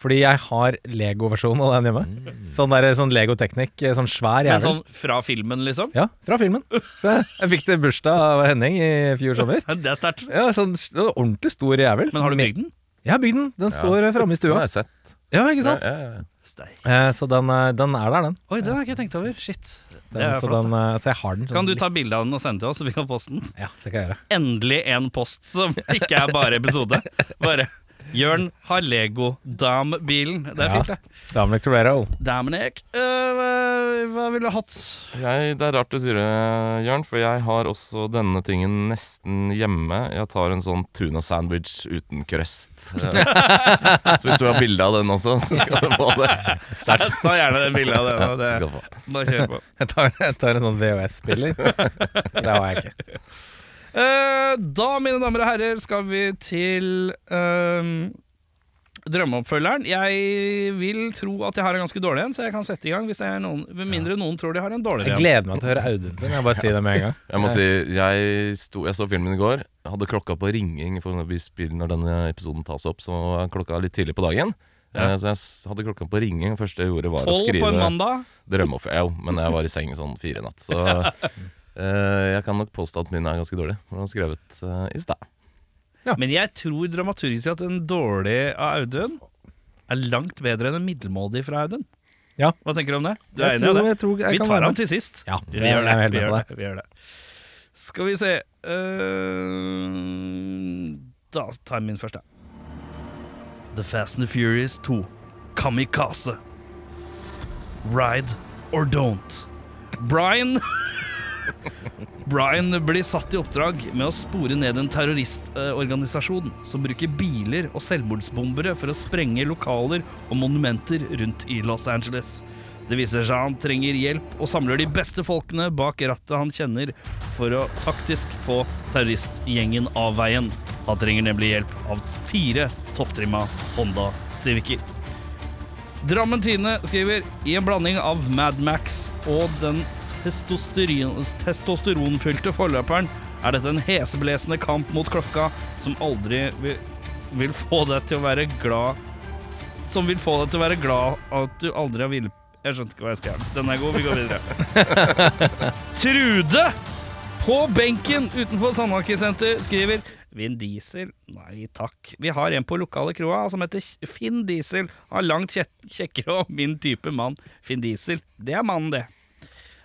S4: Fordi jeg har Lego-versjonen av den hjemme. Sånn, der, sånn Lego Teknikk. sånn svær jævel.
S2: Men sånn fra filmen, liksom.
S4: Ja, fra filmen. Så jeg, jeg fikk det i bursdag av Henning i fjor sommer.
S2: Det er sterkt.
S4: Ja, sånn ordentlig stor jævel.
S2: Men har du bygd den?
S4: Jeg har bygd den. Den står ja. framme i
S3: den
S4: stua.
S3: har jeg sett.
S4: Ja, ikke sant?
S3: Ja, ja,
S2: Steik.
S4: Eh, så den, eh, den er der, den.
S2: Oi, den har jeg ikke tenkt over. Shit.
S4: Den, så,
S2: flott.
S4: den eh, så jeg har den. sånn
S2: Kan du ta bilde av den og sende til oss, så vi kan poste den?
S4: Ja, det kan jeg gjøre.
S2: Endelig en post som ikke er bare episode. Bare Jørn har Lego Dam-bilen. Det er
S4: Ja.
S2: fint, det.
S4: Dominic Torero.
S2: Dominic, øh, hva, ville du hatt?
S3: Jeg, det er rart du sier det, Jørn, for jeg har også denne tingen nesten hjemme. Jeg tar en sånn tuna sandwich uten krøst. Så hvis du har bilde av den også, så skal du få det.
S2: Ta gjerne det bildet av den. og det.
S3: Skal du få.
S2: Bare kjør på.
S4: Jeg tar, jeg tar en sånn VHS-spiller. det har jeg ikke.
S2: Eh, da, mine damer og herrer, skal vi til ehm, drømmeoppfølgeren. Jeg vil tro at jeg har en ganske dårlig en, så jeg kan sette i gang. Hvis det er noen, Med mindre noen tror de har en
S4: Jeg
S2: dårligere en.
S4: gleder meg til å høre Audun sin. Jeg bare sier det med en gang.
S3: Jeg må si, jeg, sto, jeg så filmen i går. Jeg hadde klokka på ringing for når, vi spiller, når denne episoden tas opp. Så var klokka litt tidlig på dagen.
S2: Ja.
S3: Eh, Så jeg hadde klokka på ringing. første jeg gjorde, var å
S2: Tolv på en
S3: skrive
S2: mandag.
S3: drømmeoppfølger. Jo, men jeg var i seng sånn fire i natt. Så jeg kan nok påstå at min er ganske dårlig. Den var skrevet eh, i stad.
S2: Men jeg tror dramaturgisk at en dårlig av Audun er langt bedre enn en middelmådig fra Audun.
S4: Ja.
S2: Hva tenker du om det? Du er
S4: Jeg
S2: enig i
S4: tror-
S2: det?
S4: jeg tror jeg
S2: Vi tar han til sist.
S4: Ja,
S2: Vi gjør det. Vi gjør det. Vi gjør det. Skal vi se uh, Da tar jeg min første. The Fast and the Furious 2. Kamikaze. Ride or don't. Brian Brian blir satt i oppdrag med å spore ned en terroristorganisasjon som bruker biler og selvmordsbombere for å sprenge lokaler og monumenter rundt i Los Angeles. Det viser seg han trenger hjelp og samler de beste folkene bak rattet han kjenner for å taktisk få terroristgjengen av veien. Han trenger nemlig hjelp av fire topptrimma Honda Civicer. Drammen Tine skriver I en blanding av Mad Max og den testosteronfylte forløperen er dette en heseblesende kamp mot klokka som aldri vil, vil få deg til å være glad Som vil få deg til å være glad at du aldri har villet Jeg skjønte ikke hva jeg skrev. Den er god. Vi går videre. Trude på benken utenfor Sandhagen senter skriver Vin Diesel? Nei takk. Vi har en på lokale kroa som heter Finn Diesel. Han er langt kjekkere og min type mann. Finn Diesel. Det er mannen, det.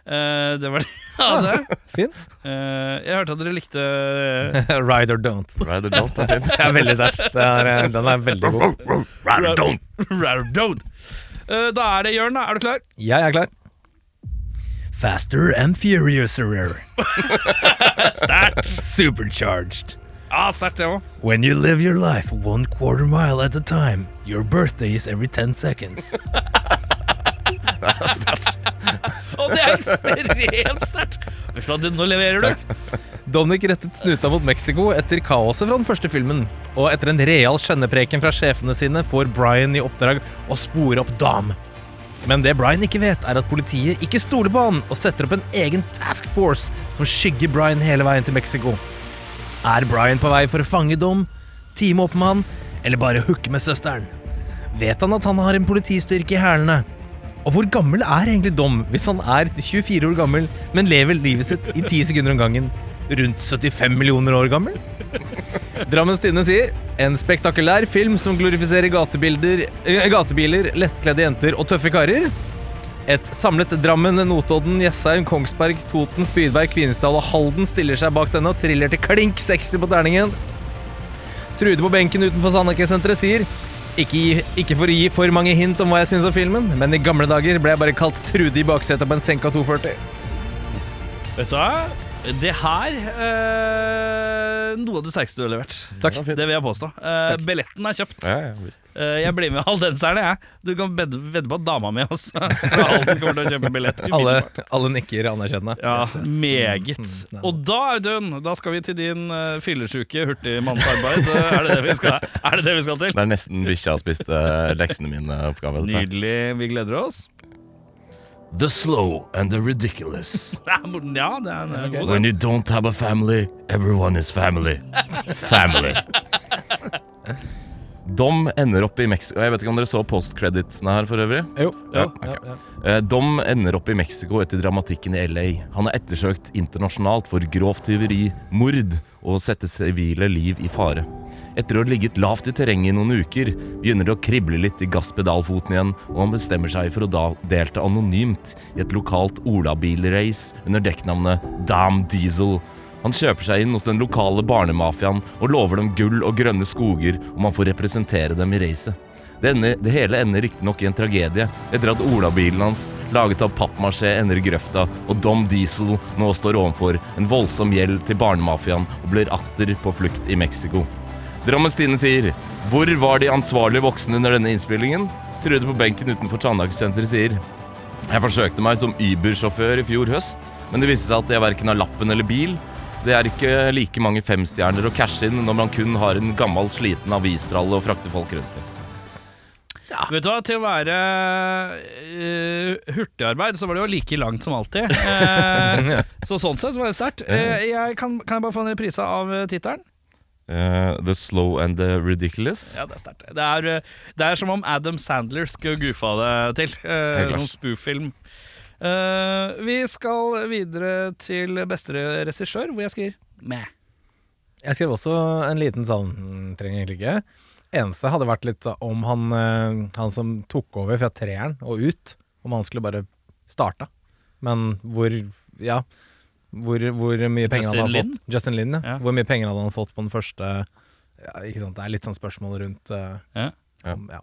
S2: Eh, det var det jeg hadde.
S4: Fin.
S2: Uh, jeg hørte at dere likte
S4: Ride or don't.
S3: Ride or don't er fint.
S4: Det er veldig sterkt. Er, eh, Den er veldig god.
S3: Ride or don't.
S2: Ride or don't. Uh, da er det Jørn, da. Er du klar?
S4: Jeg er klar. Faster and furiouser.
S2: Sterkt.
S4: Supercharged.
S2: Ja, sterkt, det òg.
S4: When you live your life one quarter mile at a time, your birthday is every 10 seconds.
S2: Og det er ekstremt sterkt! Nå leverer du.
S4: Dominic rettet snuta mot Mexico etter kaoset fra den første filmen. Og etter en real skjennepreken fra sjefene sine får Brian i oppdrag å spore opp Dam. Men det Brian ikke vet, er at politiet ikke stoler på han og setter opp en egen task force som skygger Brian hele veien til Mexico. Er Brian på vei for å fange Dom, time opp med han, eller bare hooke med søsteren? Vet han at han har en politistyrke i hælene? Og hvor gammel er egentlig Dom hvis han er 24 år gammel, men lever livet sitt i 10 sekunder om gangen? Rundt 75 millioner år gammel? Drammens Tidende sier en spektakulær film som glorifiserer gatebiler, lettkledde jenter og tøffe karer. Et samlet Drammen, Notodden, Jessheim, Kongsberg, Toten, Spydberg, Kvinesdal og Halden stiller seg bak denne og triller til klink 60 på terningen. Trude på benken utenfor Sandhagen-senteret sier ikke, ikke for å gi for mange hint om hva jeg syns om filmen, men i gamle dager ble jeg bare kalt Trude i baksetet på en senka 240.
S2: Vet du hva? Det her eh, Noe av det sterkeste du har levert.
S4: Takk.
S2: Det vil jeg påstå. Eh, billetten er kjøpt.
S3: Ja, ja, visst.
S2: Eh, jeg blir med haldenserne, jeg. Du kan vedde, vedde på at dama mi også kommer til å kjøpe billett.
S4: Alle,
S2: umiddelbart.
S4: alle nikker anerkjennende.
S2: Ja,
S4: Yes, yes.
S2: meget.
S4: Mm,
S2: Og da, Audun, da skal vi til din uh, fyllesyke hurtigmannsarbeid. Eh, er, det det vi skal- er det det vi skal til?
S3: Det er nesten bikkja har spist uh, leksene mine-oppgave.
S2: Nydelig. Vi gleder oss.
S3: The slow and the ridiculous.
S2: Ja, det er en god
S3: When you don't have a family, everyone is family. Family. Dom ender opp i Mexico Jeg vet ikke om dere så postcreditsene her for øvrig?
S4: Jo.
S3: Ja,
S4: okay.
S3: ok.
S4: ja, ja.
S3: Eh, Dom ender opp i Mexico etter dramatikken i LA. Han er ettersøkt internasjonalt for grovt tyveri, mord og å sette sivile liv i fare. Etter å ha ligget lavt i terrenget i noen uker, begynner det å krible litt i gasspedalfoten igjen, og han bestemmer seg for å delta anonymt i et lokalt olabilrace under dekknavnet Dam Diesel. Han kjøper seg inn hos den lokale barnemafiaen og lover dem gull og grønne skoger om han får representere dem i racet. Det, det hele ender riktignok i en tragedie etter at olabilen hans, laget av pappmasjé, ender i grøfta, og Dom Diesel nå står overfor en voldsom gjeld til barnemafiaen og blir atter på flukt i Mexico. Drammens Tidende sier Hvor var de ansvarlige voksne under denne innspillingen? Trude på benken utenfor Trøndelag-senteret sier Jeg forsøkte meg som Uber-sjåfør i fjor høst, men det viste seg at jeg verken har lappen eller bil. Det er ikke like mange femstjerner å cashe inn når man kun har en gammel, sliten avistralle å frakte folk rundt i.
S2: Vet du hva, Til å være uh, hurtigarbeid, så var det jo like langt som alltid. Eh, så sånn sett så var det sterkt. Uh, jeg kan, kan jeg bare få en reprise av uh, tittelen?
S3: Uh, the Slow and the Ridiculous.
S2: Ja, det er sterkt. Det, det er som om Adam Sandler skulle goofa det til. Uh. Sånn spoof-film. Eh, vi skal videre til beste regissør, hvor jeg skriver meh.
S4: Jeg skrev også en liten sånn Trenger egentlig ikke. Eneste hadde vært litt om han, eh, han som tok over fra treeren og ut, om han skulle bare starta. Men hvor Ja. Hvor, hvor mye penger hadde han
S2: Lin?
S4: fått? Justin Lin, ja.
S2: Ja.
S4: Hvor mye penger hadde han fått på den første ja, Ikke sant, Det er litt sånn spørsmål rundt
S2: Ja.
S3: Ja.
S4: om- ja.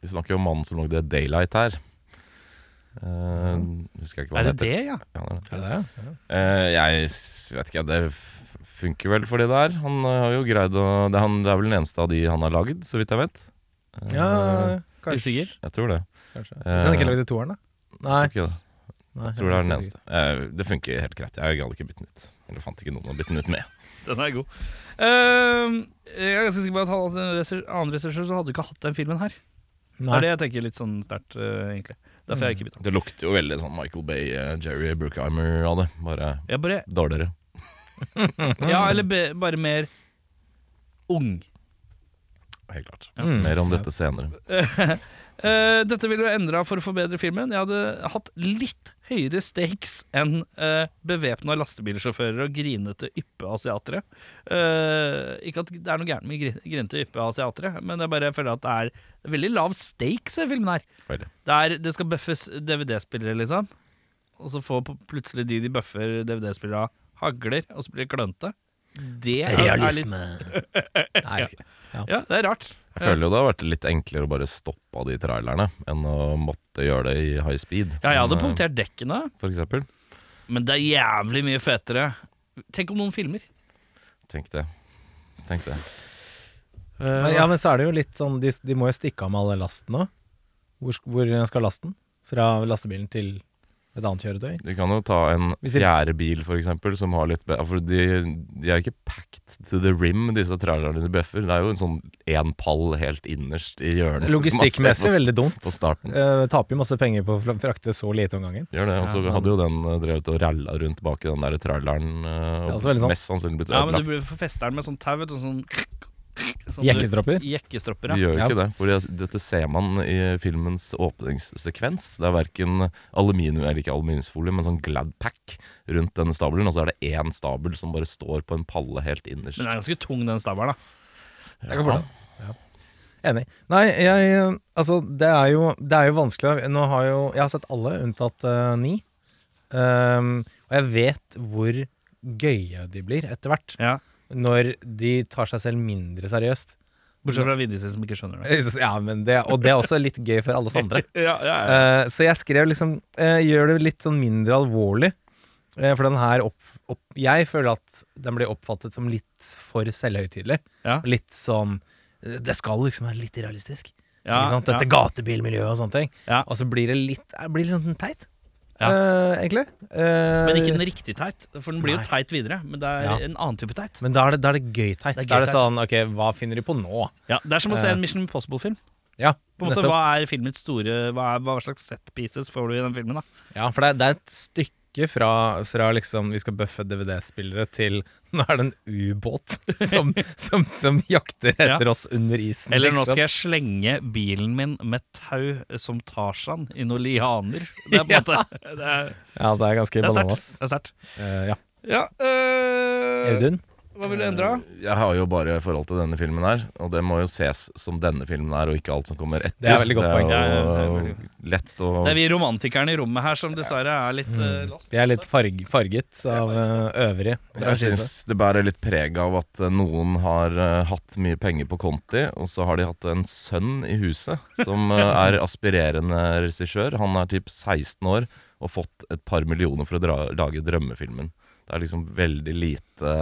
S3: Vi snakker jo om mannen som lagde Daylight her. Eh, husker jeg ikke hva
S2: Er det
S3: han heter.
S2: det, ja?
S3: Ja, det er det.
S4: Det? Ja.
S3: Eh, jeg vet ikke, det funker vel for det der. Han eh, har jo greid å det er, han, det er vel den eneste av de han har lagd, så vidt jeg vet. Uh,
S4: ja, kanskje.
S2: Usikker?
S3: Jeg tror det.
S4: kanskje. Hvis han ikke
S3: Eh,
S4: lagde toeren, da? Nei.
S3: Jeg tror det.
S4: nei,
S3: Jeg tror det er den eneste. Uh, det funker helt greit. Jeg gadd ikke bytte den ut. Eller fant ikke noen å bytte den ut med.
S2: Den er god. Uh, jeg er ganske sikker på at hadde en annen regissør, så hadde du ikke hatt den filmen her. Det er det jeg tenker litt sånn sterkt, uh, egentlig. Derfor jeg ikke bytta.
S3: Det lukter jo veldig sånn Michael Bay, uh, Jerry Brookheimer av det. Bare
S2: ja, bare
S3: dårligere.
S2: Ja, eller be, bare mer ung.
S3: Helt klart.
S4: Mm.
S3: Mer om dette senere.
S2: Eh, dette ville jo endra for å forbedre filmen. Jeg hadde hatt litt høyere stakes enn uh, bevæpna lastebilsjåfører og grinete yppe asiatere. Eh, ikke at det er noe gærent med grinete yppe asiatere, men jeg bare føler at det er veldig lav stakes i filmen her. Det, er, det skal buffes DVD-spillere, liksom. Og så får plutselig de de bøffer DVD-spillere av, hagler, og så blir det klønete. Det er, er litt,
S4: Nei, Ja.
S2: ja, det er rart.
S3: Jeg føler jo det har vært litt enklere å bare stoppe de trailerne enn å måtte gjøre det i high speed.
S2: Ja, jeg hadde
S3: eh,
S2: punktert dekkene,
S3: For eksempel.
S2: men det er jævlig mye fetere. Tenk om noen filmer.
S3: Tenk det. Tenk det.
S4: Men, ja, men så er det jo litt sånn De, de må jo stikke av med alle lasten òg. Hvor, sk- hvor skal lasten? Fra lastebilen til et annet kjøretøy?
S3: Du kan jo ta en
S4: Hvis de-
S3: fjerde bil, for eksempel, som har litt For de, de er ikke packed to the rim, disse trailerne de bøffer. Det er jo en sånn én pall helt innerst i hjørnet.
S4: Logistikkmessig veldig dumt.
S3: På starten.
S4: Uh, taper jo masse penger på å frakte så lite om gangen.
S3: Gjør det. Og så
S2: Ja,
S3: hadde jo den eh, drevet og ralla rundt bak i den der traileren. Uh,
S4: Det er også veldig sant.
S3: Mest sannsynlig blitt ødelagt.
S2: Ja, men du få fester den med sånn tau, vet du, sånn sånn
S4: Jekkestropper?
S2: ja. Jekkestropper,
S3: De gjør jo
S4: Ja.
S3: ikke det, for jeg- dette ser man i filmens åpningssekvens. Det er verken aluminium, eller ikke aluminiumsfolie, men sånn Gladpack rundt denne stabelen. Og så er det én stabel som bare står på en palle helt innerst.
S2: Men den er ganske tung, den stabelen, da.
S4: Jeg kan ja. Enig. Nei, jeg Altså, det er jo, det er jo vanskelig. Nå har jo Jeg har sett alle, unntatt uh, ni. Um, og jeg vet hvor gøye de blir etter hvert.
S2: Ja.
S4: Når de tar seg selv mindre seriøst.
S2: Bortsett fra Vidis som ikke skjønner det.
S4: Ja, men det, Og det er også litt gøy for alle oss andre.
S2: Ja, ja.
S4: Eh, så jeg skrev liksom uh, Gjør det litt sånn mindre alvorlig. Uh, for den her opp, opp, Jeg føler at den blir oppfattet som litt for selvhøytidelig. Litt sånn Det skal liksom være litt realistisk. Dette gatebilmiljøet og sånne ting.
S2: Ja.
S4: Og så blir det litt, blir litt sånn teit,
S2: Ja.
S4: Uh, egentlig. Uh,
S2: Men ikke den riktig teit, for den blir jo teit videre. Men det er
S4: Ja.
S2: en annen type teit.
S4: men da er det, da er det gøy teit.
S2: Det er
S4: da er det sånn Ok, hva finner de på nå?
S2: Ja, Det er som å se
S4: Eh.
S2: en Mission Impossible-film.
S4: Ja,
S2: På en måte,
S4: nettopp.
S2: Hva er filmets store Hva, er, hva slags set pieces får du i den filmen? da?
S4: Ja, for det er, det er et stykke fra, fra liksom vi skal bøffe DVD-spillere til nå er det en ubåt som, som, som jakter etter
S2: Ja.
S4: oss under isen.
S2: Eller nå skal jeg slenge bilen min med tau som Tarzan i noen lianer. Det er på en måte Det er,
S4: Ja, det er ganske bananas.
S2: Det er sterkt.
S4: Uh, ja.
S2: Ja, uh,
S4: Audun?
S2: Hva vil du endre?
S3: Jeg har jo bare forhold til denne filmen her, og det må jo ses som denne filmen her, og ikke alt som kommer etter.
S4: Det er veldig godt poeng.
S3: Det er
S2: ja,
S3: jo
S2: veldig
S3: lett å
S2: Det vi romantikerne i rommet her som dessverre er litt eh, lost.
S4: Vi er litt farg, farget av uh, øvrige.
S3: Jeg syns det bærer litt preg av at eh, noen har eh, hatt mye penger på konti, og så har de hatt en sønn i huset som eh, er aspirerende regissør. Han er typ 16 år og fått et par millioner for å dra, lage drømmefilmen. Det er liksom veldig lite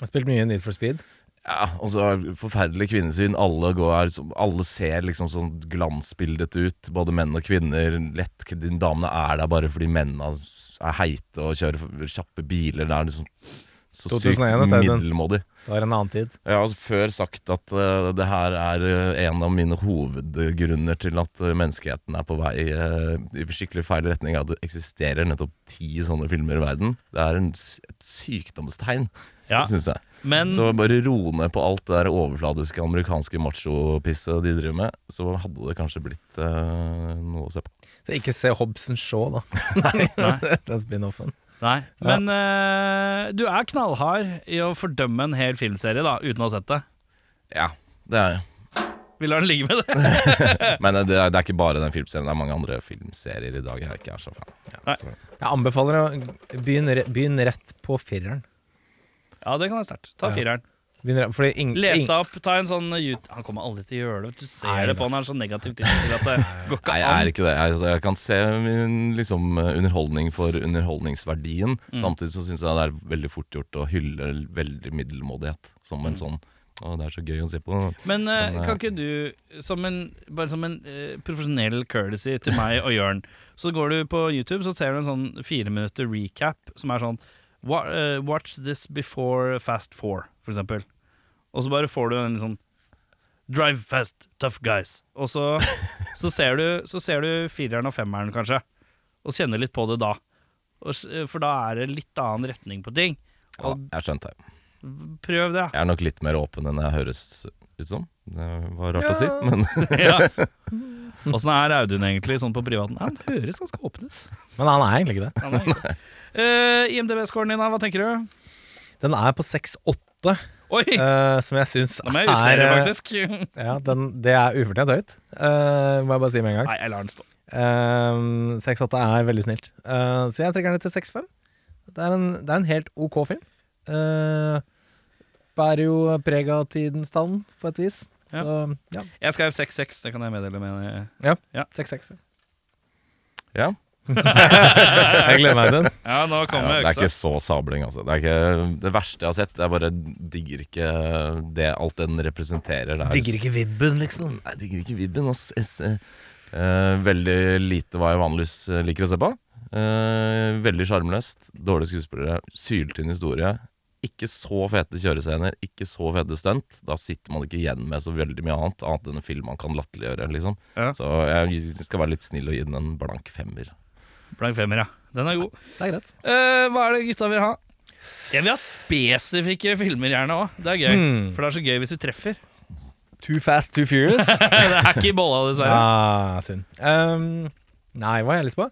S4: Jeg har spilt mye Need for Speed.
S3: Ja, og så er forferdelig kvinnesyn. Alle, går, alle ser liksom sånn glansbildet ut, både menn og kvinner. Lett, de damene er der bare fordi mennene er heite og kjører kjappe biler. Det er liksom så
S4: 2001,
S3: sykt middelmådig.
S4: Det var en annen tid.
S3: Jeg har altså før sagt at uh, det her er eh, en av mine hovedgrunner til at eh, menneskeheten er på vei uh, i skikkelig feil retning. At det eksisterer nettopp ti sånne filmer i verden. Det er en, et sykdomstegn,
S2: Ja,
S3: syns jeg.
S2: men
S3: Så bare ro ned på alt det der overfladiske amerikanske machopisset de driver med, så hadde det kanskje blitt eh, noe å se på.
S4: Så ikke se Hobson Shaw, da. Nei, den spin-offen.
S2: Nei. Men eh, du er knallhard i å fordømme en hel filmserie da, uten å ha sett det.
S3: Ja, det er jeg.
S2: Vi lar den ligge med det.
S3: Men det er, det er ikke bare den filmserien, det er mange andre filmserier i dag jeg ikke er så fan av.
S2: Nei.
S4: Jeg anbefaler å begynne, begynne rett på fireren.
S2: Ja, det kan være sterkt. Ta
S4: Ja.
S2: fireren.
S4: Re- fordi ing,
S2: Les deg opp, ta en sånn YouTube Han kommer aldri til å gjøre det. vet Du Du ser
S4: Nei,
S2: det på han er så negativt innstilt at det går ikke
S3: Nei, jeg
S2: an.
S3: er ikke det. Jeg, altså, jeg kan se min, liksom, eh, underholdning for underholdningsverdien.
S2: Mm.
S3: Samtidig så syns jeg det er veldig fort gjort å hylle veldig middelmådighet som en sånn. Å, det er så gøy å se på.
S2: Men eh,
S3: Men, eh,
S2: kan ikke du, som en, bare som en eh, profesjonell courtesy til meg og Jørn, så går du på YouTube så ser du en sånn fire minutter recap som er sånn eh, Watch this before fast four, for eksempel. Og så bare får du en sånn Drive fast, tough guys. Og så, så, ser, du, så ser du fireren og femmeren, kanskje, og kjenner litt på det da. Og, eh, for da er det litt annen retning på ting.
S3: Ja, jeg skjønte det.
S2: Prøv det.
S3: Jeg er nok litt mer åpen enn jeg høres ut som. Det var rart å si, men
S2: ja. Åssen er Audun egentlig sånn på privaten? Han høres ganske åpen ut.
S4: Men han er egentlig ikke det.
S2: Han er egentlig- Eh, IMDb-scoren din, hva tenker du?
S4: Den er på 6-8,
S2: Oi!
S4: eh, som jeg syns
S2: er, jeg
S4: er eh,
S2: faktisk.
S4: Ja, den, det er ufortjent høyt, uh, må jeg bare si med en gang.
S2: Nei, jeg lar den stå.
S4: Uh, 6-8 er veldig snilt. Eh, så jeg trekker den til 6-5. Det, er en- det er en helt ok film. Uh, bærer jo preg av tidens tann, på et vis.
S2: Ja.
S4: Så ja,
S2: Jeg skrev 6-6, det kan jeg meddele med
S4: 6-6.
S3: ja.
S4: Jeg gleder meg til den.
S2: Ja, nå kommer
S3: det er
S2: øksa.
S3: ikke så sabling, altså. Det er ikke det verste jeg har sett. Jeg bare digger ikke det alt den representerer. Det er
S4: Digger ikke vibben, liksom.
S3: Nei, digger ikke vibben. ass. Eh, veldig lite hva jeg vanligvis eh, liker å se på. Eh, veldig sjarmløst. Dårlige skuespillere. Syltynn historie. Ikke så fete kjørescener, ikke så fete stunt. Da sitter man ikke igjen med så veldig mye annet, annet enn en film man kan latterliggjøre. Liksom.
S2: Ja.
S3: Så jeg skal være litt snill og gi den en blank femmer.
S2: Blank femmer, ja. Den er god.
S4: Det er greit.
S2: Eh, hva er det gutta vil ha? Jeg vil ha spesifikke filmer gjerne òg. Det er gøy.
S4: Mm.
S2: For det er så gøy hvis du treffer.
S4: Too fast, too furious.
S2: det er ikke i bolla, dessverre.
S4: ah, synd. Um, nei, hva har jeg lyst på?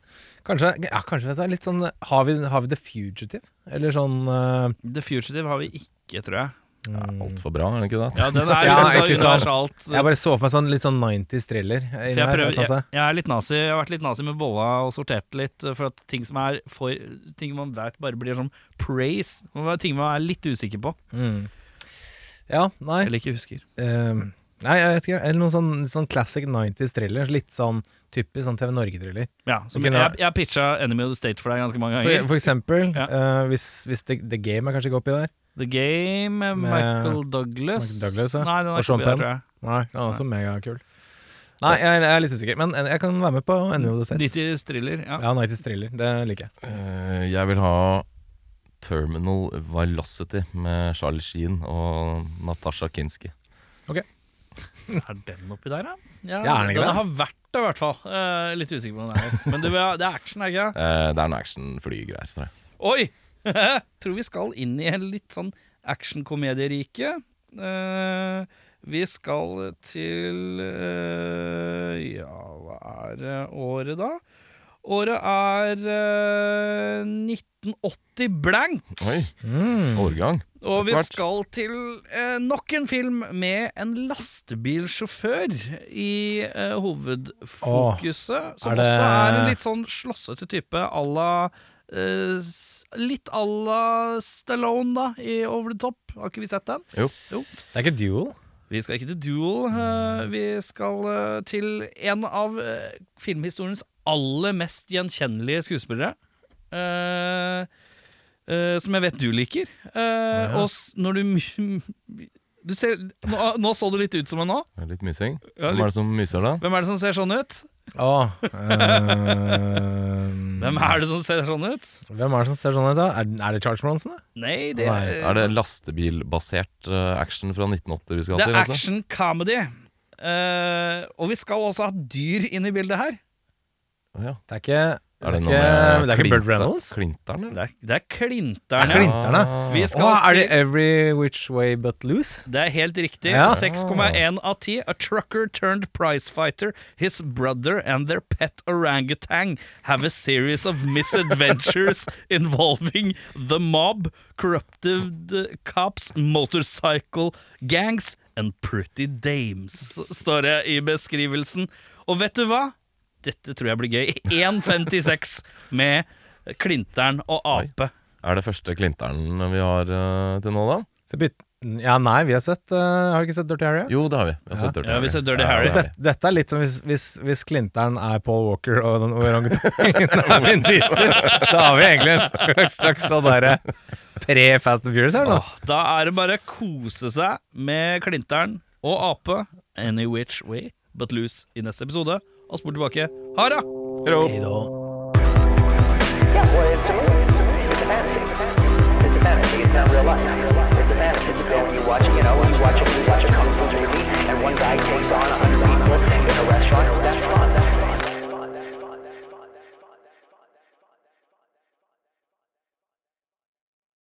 S4: Kanskje, ja, kanskje vet du, litt sånn Har vi, har vi The Fugitive? Eller sånn uh,
S2: The Fugitive har vi ikke, tror jeg.
S4: Mm.
S3: Altfor bra, er det ikke det?
S2: Ja, den er
S4: Ja,
S2: sånn så universalt.
S4: Jeg bare så for meg sånn litt sånn 90s thriller.
S2: For
S4: her,
S2: jeg, prøver, jeg, jeg er litt nazi. Jeg har vært litt nazi med bolla og sortert litt. eh, For at ting som er for Ting man vet bare blir sånn praise. Ting man er litt usikker på.
S4: Mm. Ja, nei.
S2: Eller ikke husker.
S4: Um, nei, jeg vet ikke. Eller noen sånn, sånn classic 90s thriller. Litt sånn typisk sånn TV Norge-thriller.
S2: Ja, som
S4: kunne
S2: jeg, jeg pitcha Enemy of the State for deg ganske mange
S4: For,
S2: ganger.
S4: for eksempel,
S2: Ja.
S4: uh, hvis, hvis the, the Game er kanskje ikke oppi der.
S2: The Game med
S4: Med
S2: Michael Douglas.
S4: Michael Douglas, ja.
S2: Nei, den er
S4: Og
S2: ikke
S4: Sean Penn.
S2: tror jeg.
S4: Nei, den er også megakul. Nei, jeg, jeg er litt usikker, men jeg kan være med på Enemy of the State.
S2: Nighties Thriller. Ja.
S4: Ja, 90s thriller. Det liker jeg.
S3: Uh, jeg vil ha Terminal Velocity med Charlie Sheen og Natasha Kinski.
S2: Ok Er den oppi der, da? Ja,
S4: Ja, er den ikke
S2: den
S4: det?
S2: har vært det, i hvert fall. Uh, litt usikker på om den er Men det, det er action, er det ikke?
S3: Eh, det er noe actionflygreier, tror jeg.
S2: Oi! Tror vi skal inn i en litt sånn actionkomedierike. Uh, vi skal til uh, Ja, hva er året, da? Året er uh, 1980 blank.
S3: Oi,
S4: Mm.
S3: årgang.
S2: Og vi skal til uh, nok en film med en lastebilsjåfør i eh, hovedfokuset. som
S4: er det-
S2: også er en litt sånn slåssete type à la eh, Litt à la Stallone, da, i Over the Top. Har ikke vi sett den?
S3: Jo.
S4: Det er ikke duel.
S2: Vi skal ikke til Duel. Uh, vi skal uh, til en av filmhistoriens aller mest gjenkjennelige skuespillere. Som jeg vet du liker. Ja. Og når du du ser, nå, nå så du litt ut som en nå.
S3: Litt mysing. Hvem er det som myser da?
S2: Hvem er det som ser sånn ut?
S4: Åh,
S2: Hvem er det som ser sånn ut?
S4: Hvem er det som ser sånn ut, da? Er, er det Charles Bronson? da?
S2: Nei, det
S4: Nei,
S2: er,
S3: Er det lastebilbasert eh, action fra 1980 vi skal
S2: det
S3: til?
S2: er
S3: altså?
S2: action comedy. Uh, og vi skal også ha dyr inn i bildet her.
S3: Oh, ja.
S4: Det er ikke
S3: Er
S4: det
S3: det
S4: er ikke, det er ikke Burt Reynolds?
S3: Klinteren?
S2: Det er, det er
S4: Det er
S2: Klinterne.
S4: Åh, er det Every Which Way But Loose?
S2: Det er helt riktig.
S4: Ja.
S2: 6,1 av 10. A trucker turned prizefighter, his brother and their pet orangutan have a series of misadventures involving the mob, corrupted cops, motorcycle gangs and pretty dames, står det i beskrivelsen. Og vet du hva? Dette tror jeg blir gøy. 1,56 med Klinteren og ape.
S3: Er det første Klinteren vi har uh, til nå, da?
S4: Ja, nei, vi har sett uh, Har du ikke sett Dirty Harry?
S3: Jo, det har vi. vi har
S4: Ja.
S3: sett Dirty
S2: Ja, vi sett Dirty
S3: Ja,
S2: Harry.
S3: det vi.
S4: dette er litt som hvis, hvis, hvis Klinteren er Paul Walker og den orangutangen er Vin Diesel. Så har vi egentlig en slags, slags sånn derre pre-Fast and Furious her nå.
S2: Åh, Da er det bare å kose seg med Klinteren og ape any which way but loose i neste episode og spol tilbake. Ha det! Hei da.
S1: Yeah, well, it's a